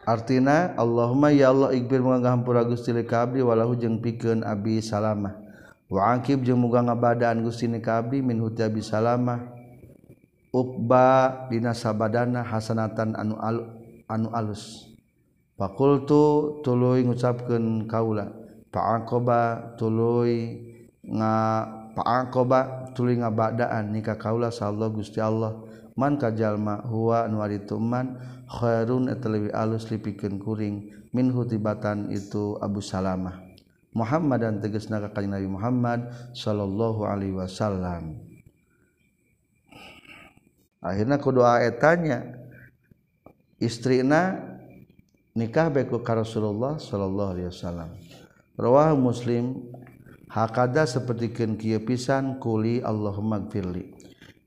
artina Allahumma ya Allah igbir muga ngahampura Gusti li ka abdi walahu jeung pikeun abdi salamah. Wa'aqib jeung muga ngabadaan Gusti ni ka abdi minhu ti abdi salamah. Ukba dina sabadana hasanatan anu al, anu alus. fakultu tuluy ngucapkeun kaula. Faqoba tuluy nga faqoba tuluy ngabadaan nika kaula sallallahu Gusti Allah. Man kajalma huwa nu ari tuman khairun eta alus lipikeun kuring. Min hutibatan itu Abu Salamah. Muhammad dan tegas naga kanjeng Nabi Muhammad sallallahu alaihi wasallam. Akhirnya kudu doa etanya istrina nikah beku ka Rasulullah sallallahu alaihi wasallam. Rawah muslim hakada sapertikeun kieu pisan kuli Allahumma gfirli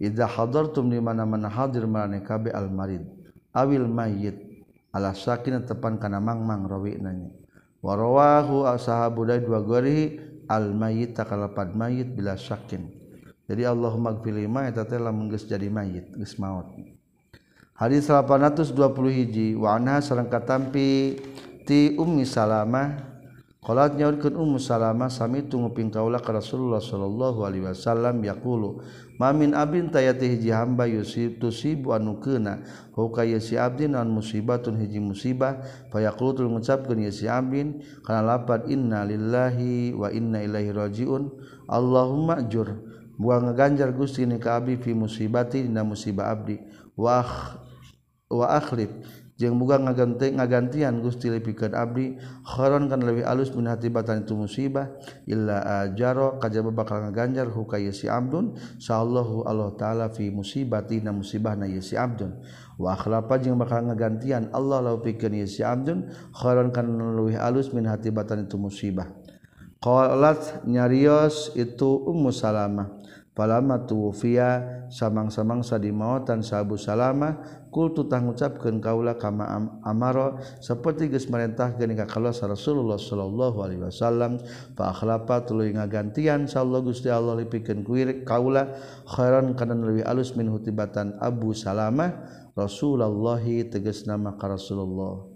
idza hadartum di mana-mana hadir marane kabe al marid awil mayyit ala sakin tepan kana mangmang rawi nanya wa rawahu ashabu dai dua gori al mayyit takalapad mayyit bila sakin. Jadi Allahumma gfirli ma eta teh lamun geus jadi mayyit geus maot hadis 820 hiji. Wa anha sareng katampi ti ummi salamah. Qalat nyaurkeun ummu salamah sami tunguping kaula ka Rasulullah sallallahu alaihi wasallam yaqulu mamin abin tayati hiji hamba yusib tusibu anu keuna huka yasi abdin an musibatun hiji musibah. Fayaqulu tul ngucapkeun yasi abdin kana lapat inna lillahi wa inna ilaihi rajiun Allahumma ajur. Buang ngeganjar Gusti ni ka abdi fi musibati dina musibah abdi. Wah wa akhlif. Jeung muga ngaganti ngagantian Gusti pikeun abdi. Kharon kan leuwih alus min hatibatan itu musibah. Illa ajaro kajaba bakal ngaganjar hukaya si abdun. Sallallahu Allah taala fi musibatina musibahna ya si abdun. Wa akhlafa jeung bakal ngagantian Allah lau pikeun ya si abdun. Kharon kan leuwih alus min hatibatan itu musibah. Qalat nyarios itu ummu salamah. Palama tuwfiya samang-samang sadimawatan sabu salamah. kultu tang ucapkeun kaula kama amaro saperti geus marentahkeun ka kaula Rasulullah sallallahu alaihi wasallam fa akhlafa tuluy ngagantian sallallahu Gusti Allah lipikeun kuir kaula khairan kana leuwih alus min hutibatan Abu Salamah Rasulullah tegas nama ka Rasulullah.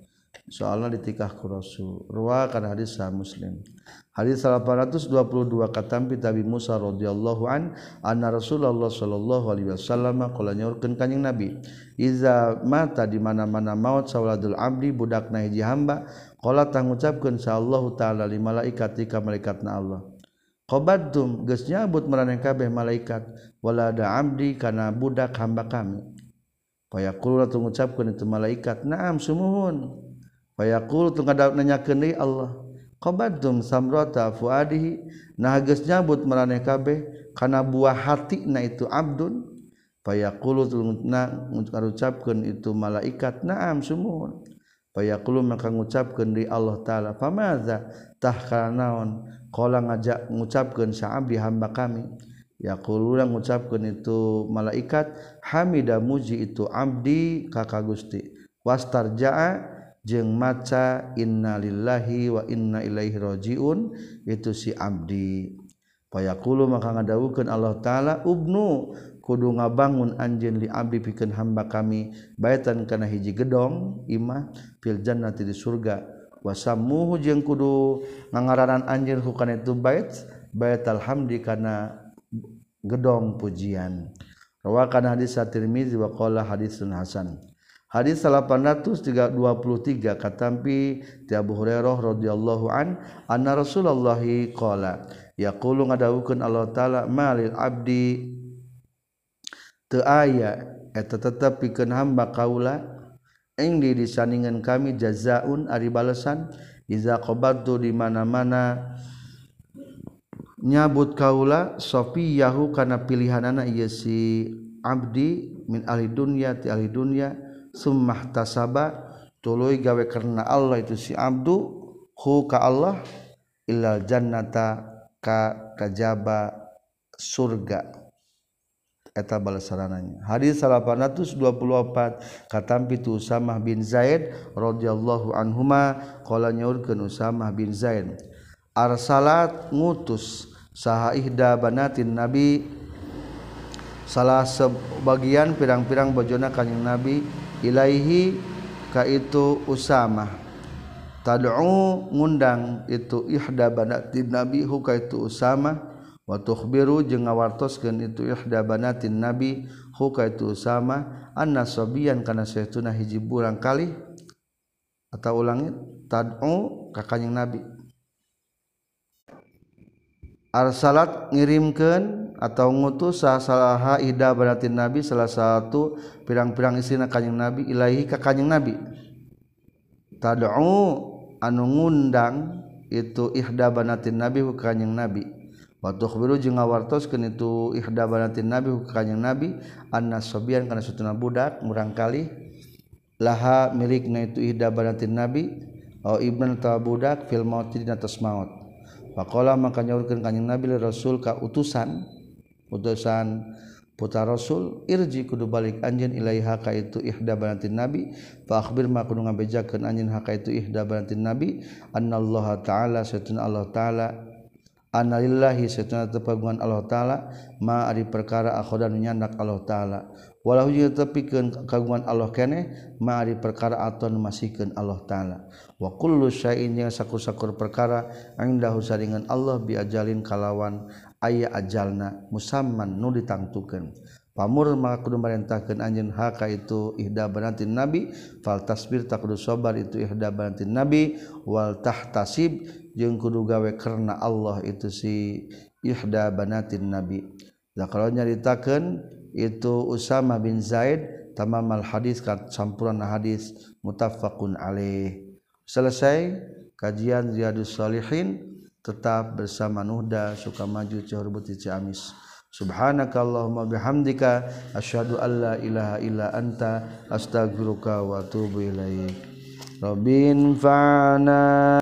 soalnya ditikah ku Rasul. Ruwa kan hadis sah Muslim. Hadis 822 katampi Tabi Musa radhiyallahu an anna Rasulullah sallallahu alaihi wasallam qala nyaurkeun ka Nabi. Iza mata di mana-mana maut sauladul abdi budak na hiji hamba qala tang ngucapkeun sa Allah taala li malaikat ka malaikatna Allah. Qabadtum geus nyabut maraneh kabeh malaikat walada abdi kana budak hamba kami. Payaqulu ngucapkeun itu malaikat, "Na'am sumuhun." Fayaqul teu nanyakeun deui Allah. Qabadtum samrata fuadihi? Nah geus nyabut maraneh kabeh kana buah hatina itu abdun. Fayaqulu tulna ngucapkeun itu malaikat na'am sumuhun fayaqulu maka ngucapkeun deui Allah taala famaza tah kanaon qala ngajak ngucapkeun sa'abdi hamba kami. Yaquluna ngucapkeun itu malaikat hamida muji itu abdi ka Gusti. Wastarja'a jeung maca innalillahi wa inna ilaihi rajiun itu si abdi. Payakulu maka ngadawukeun Allah taala ubnu kudu ngabangun anjeun li abdi pikeun hamba kami baitan kana hiji gedong imah fil jannati di surga. Wasammuhu jeung kudu ngangaranan anjeun hukana itu bait baital hamdi kana gedong pujian. Rawakan hadis at-Tirmizi wa qala hadisun hasan. Hadis 823 katampi ti Abu Hurairah radhiyallahu an anna Rasulullah qala yaqulu ngadawukeun Allah taala malil abdi teu aya eta tetep pikeun hamba kaula ing di disandingan kami jazaun ari balesan iza qabattu di mana-mana nyabut kaula Sofi Yahu karena pilihan anak ia si Abdi min ahli dunia ti ahli dunia summah tasaba tuluy gawe karena Allah itu si Abdu hu ka Allah ilal jannata ka kajaba surga. Eta balasarananya. Hadis 824 katampi tu Usamah bin Zaid radhiyallahu anhuma qala nyaurkeun Usamah bin Zaid arsalat ngutus saha ihda banatin nabi. Salah sebagian pirang-pirang bojona kanjing nabi Ilaihi ka itu Usamah tad'u ngundang itu ihda banatin nabi huka itu usama. Wa tukhbiru jeung ngawartoskeun itu ihda banatin nabi huka itu usama. Anna sabiyan kana saytuna hiji burang kali. Atau ulangi tad'u ka kanjing nabi. Arsalat ngirimkeun atau ngutus salah ida berarti nabi salah satu pirang-pirang istina kanyeng nabi ilahi ka kanyeng nabi. Tad'u anu ngundang itu ihda banatin nabi ka kanjeng nabi. Wa tukhbiru jeung ngawartoskeun itu ihda banatin nabi ka kanjeng nabi anna sobian kana satuna budak murangkali laha milikna itu ihda banatin nabi au ibn ta budak fil maut di atas maut. Pakola maka nyaurkeun kanjing Nabi Rasul ka utusan utusan putar Rasul Irji kudu balik anjin ilaiha ka itu ihda banatin nabi. Fa akhbir ma kudu ngabejakeun anjin haka itu ihda banatin nabi. Annallaha ta'ala satuna Allah ta'ala. Analillahi satuna tepagungan Allah ta'ala. Ma ari perkara akhodan nyandak Allah ta'ala. Walau jeung tepikeun kagungan Allah keneh ma ari perkara aton masikeun Allah ta'ala. Wa kullu syai'in yang sakur-sakur perkara indahu saringan Allah biajalin kalawan. aya ajalna musamman nu ditangtukeun. Pamur maka kudu merintahkan anjeun haka itu ihda banantin nabi fal tasbir tak kudu itu ihda banantin nabi wal tahtasib jeung kudu gawe karena Allah itu si ihda banatin nabi. Da kalau nyaritakeun itu Usama bin Zaid tamamal hadis campuran hadis mutafaqun alaih. Selesai kajian Riyadus Shalihin tetap bersama Nuhda Sukamaju Ciherbuti Ciamis. Subhanakallahumma bihamdika asyhadu alla ilaha illa anta astaghfiruka wa atubu ilaik. Rabbin fa'na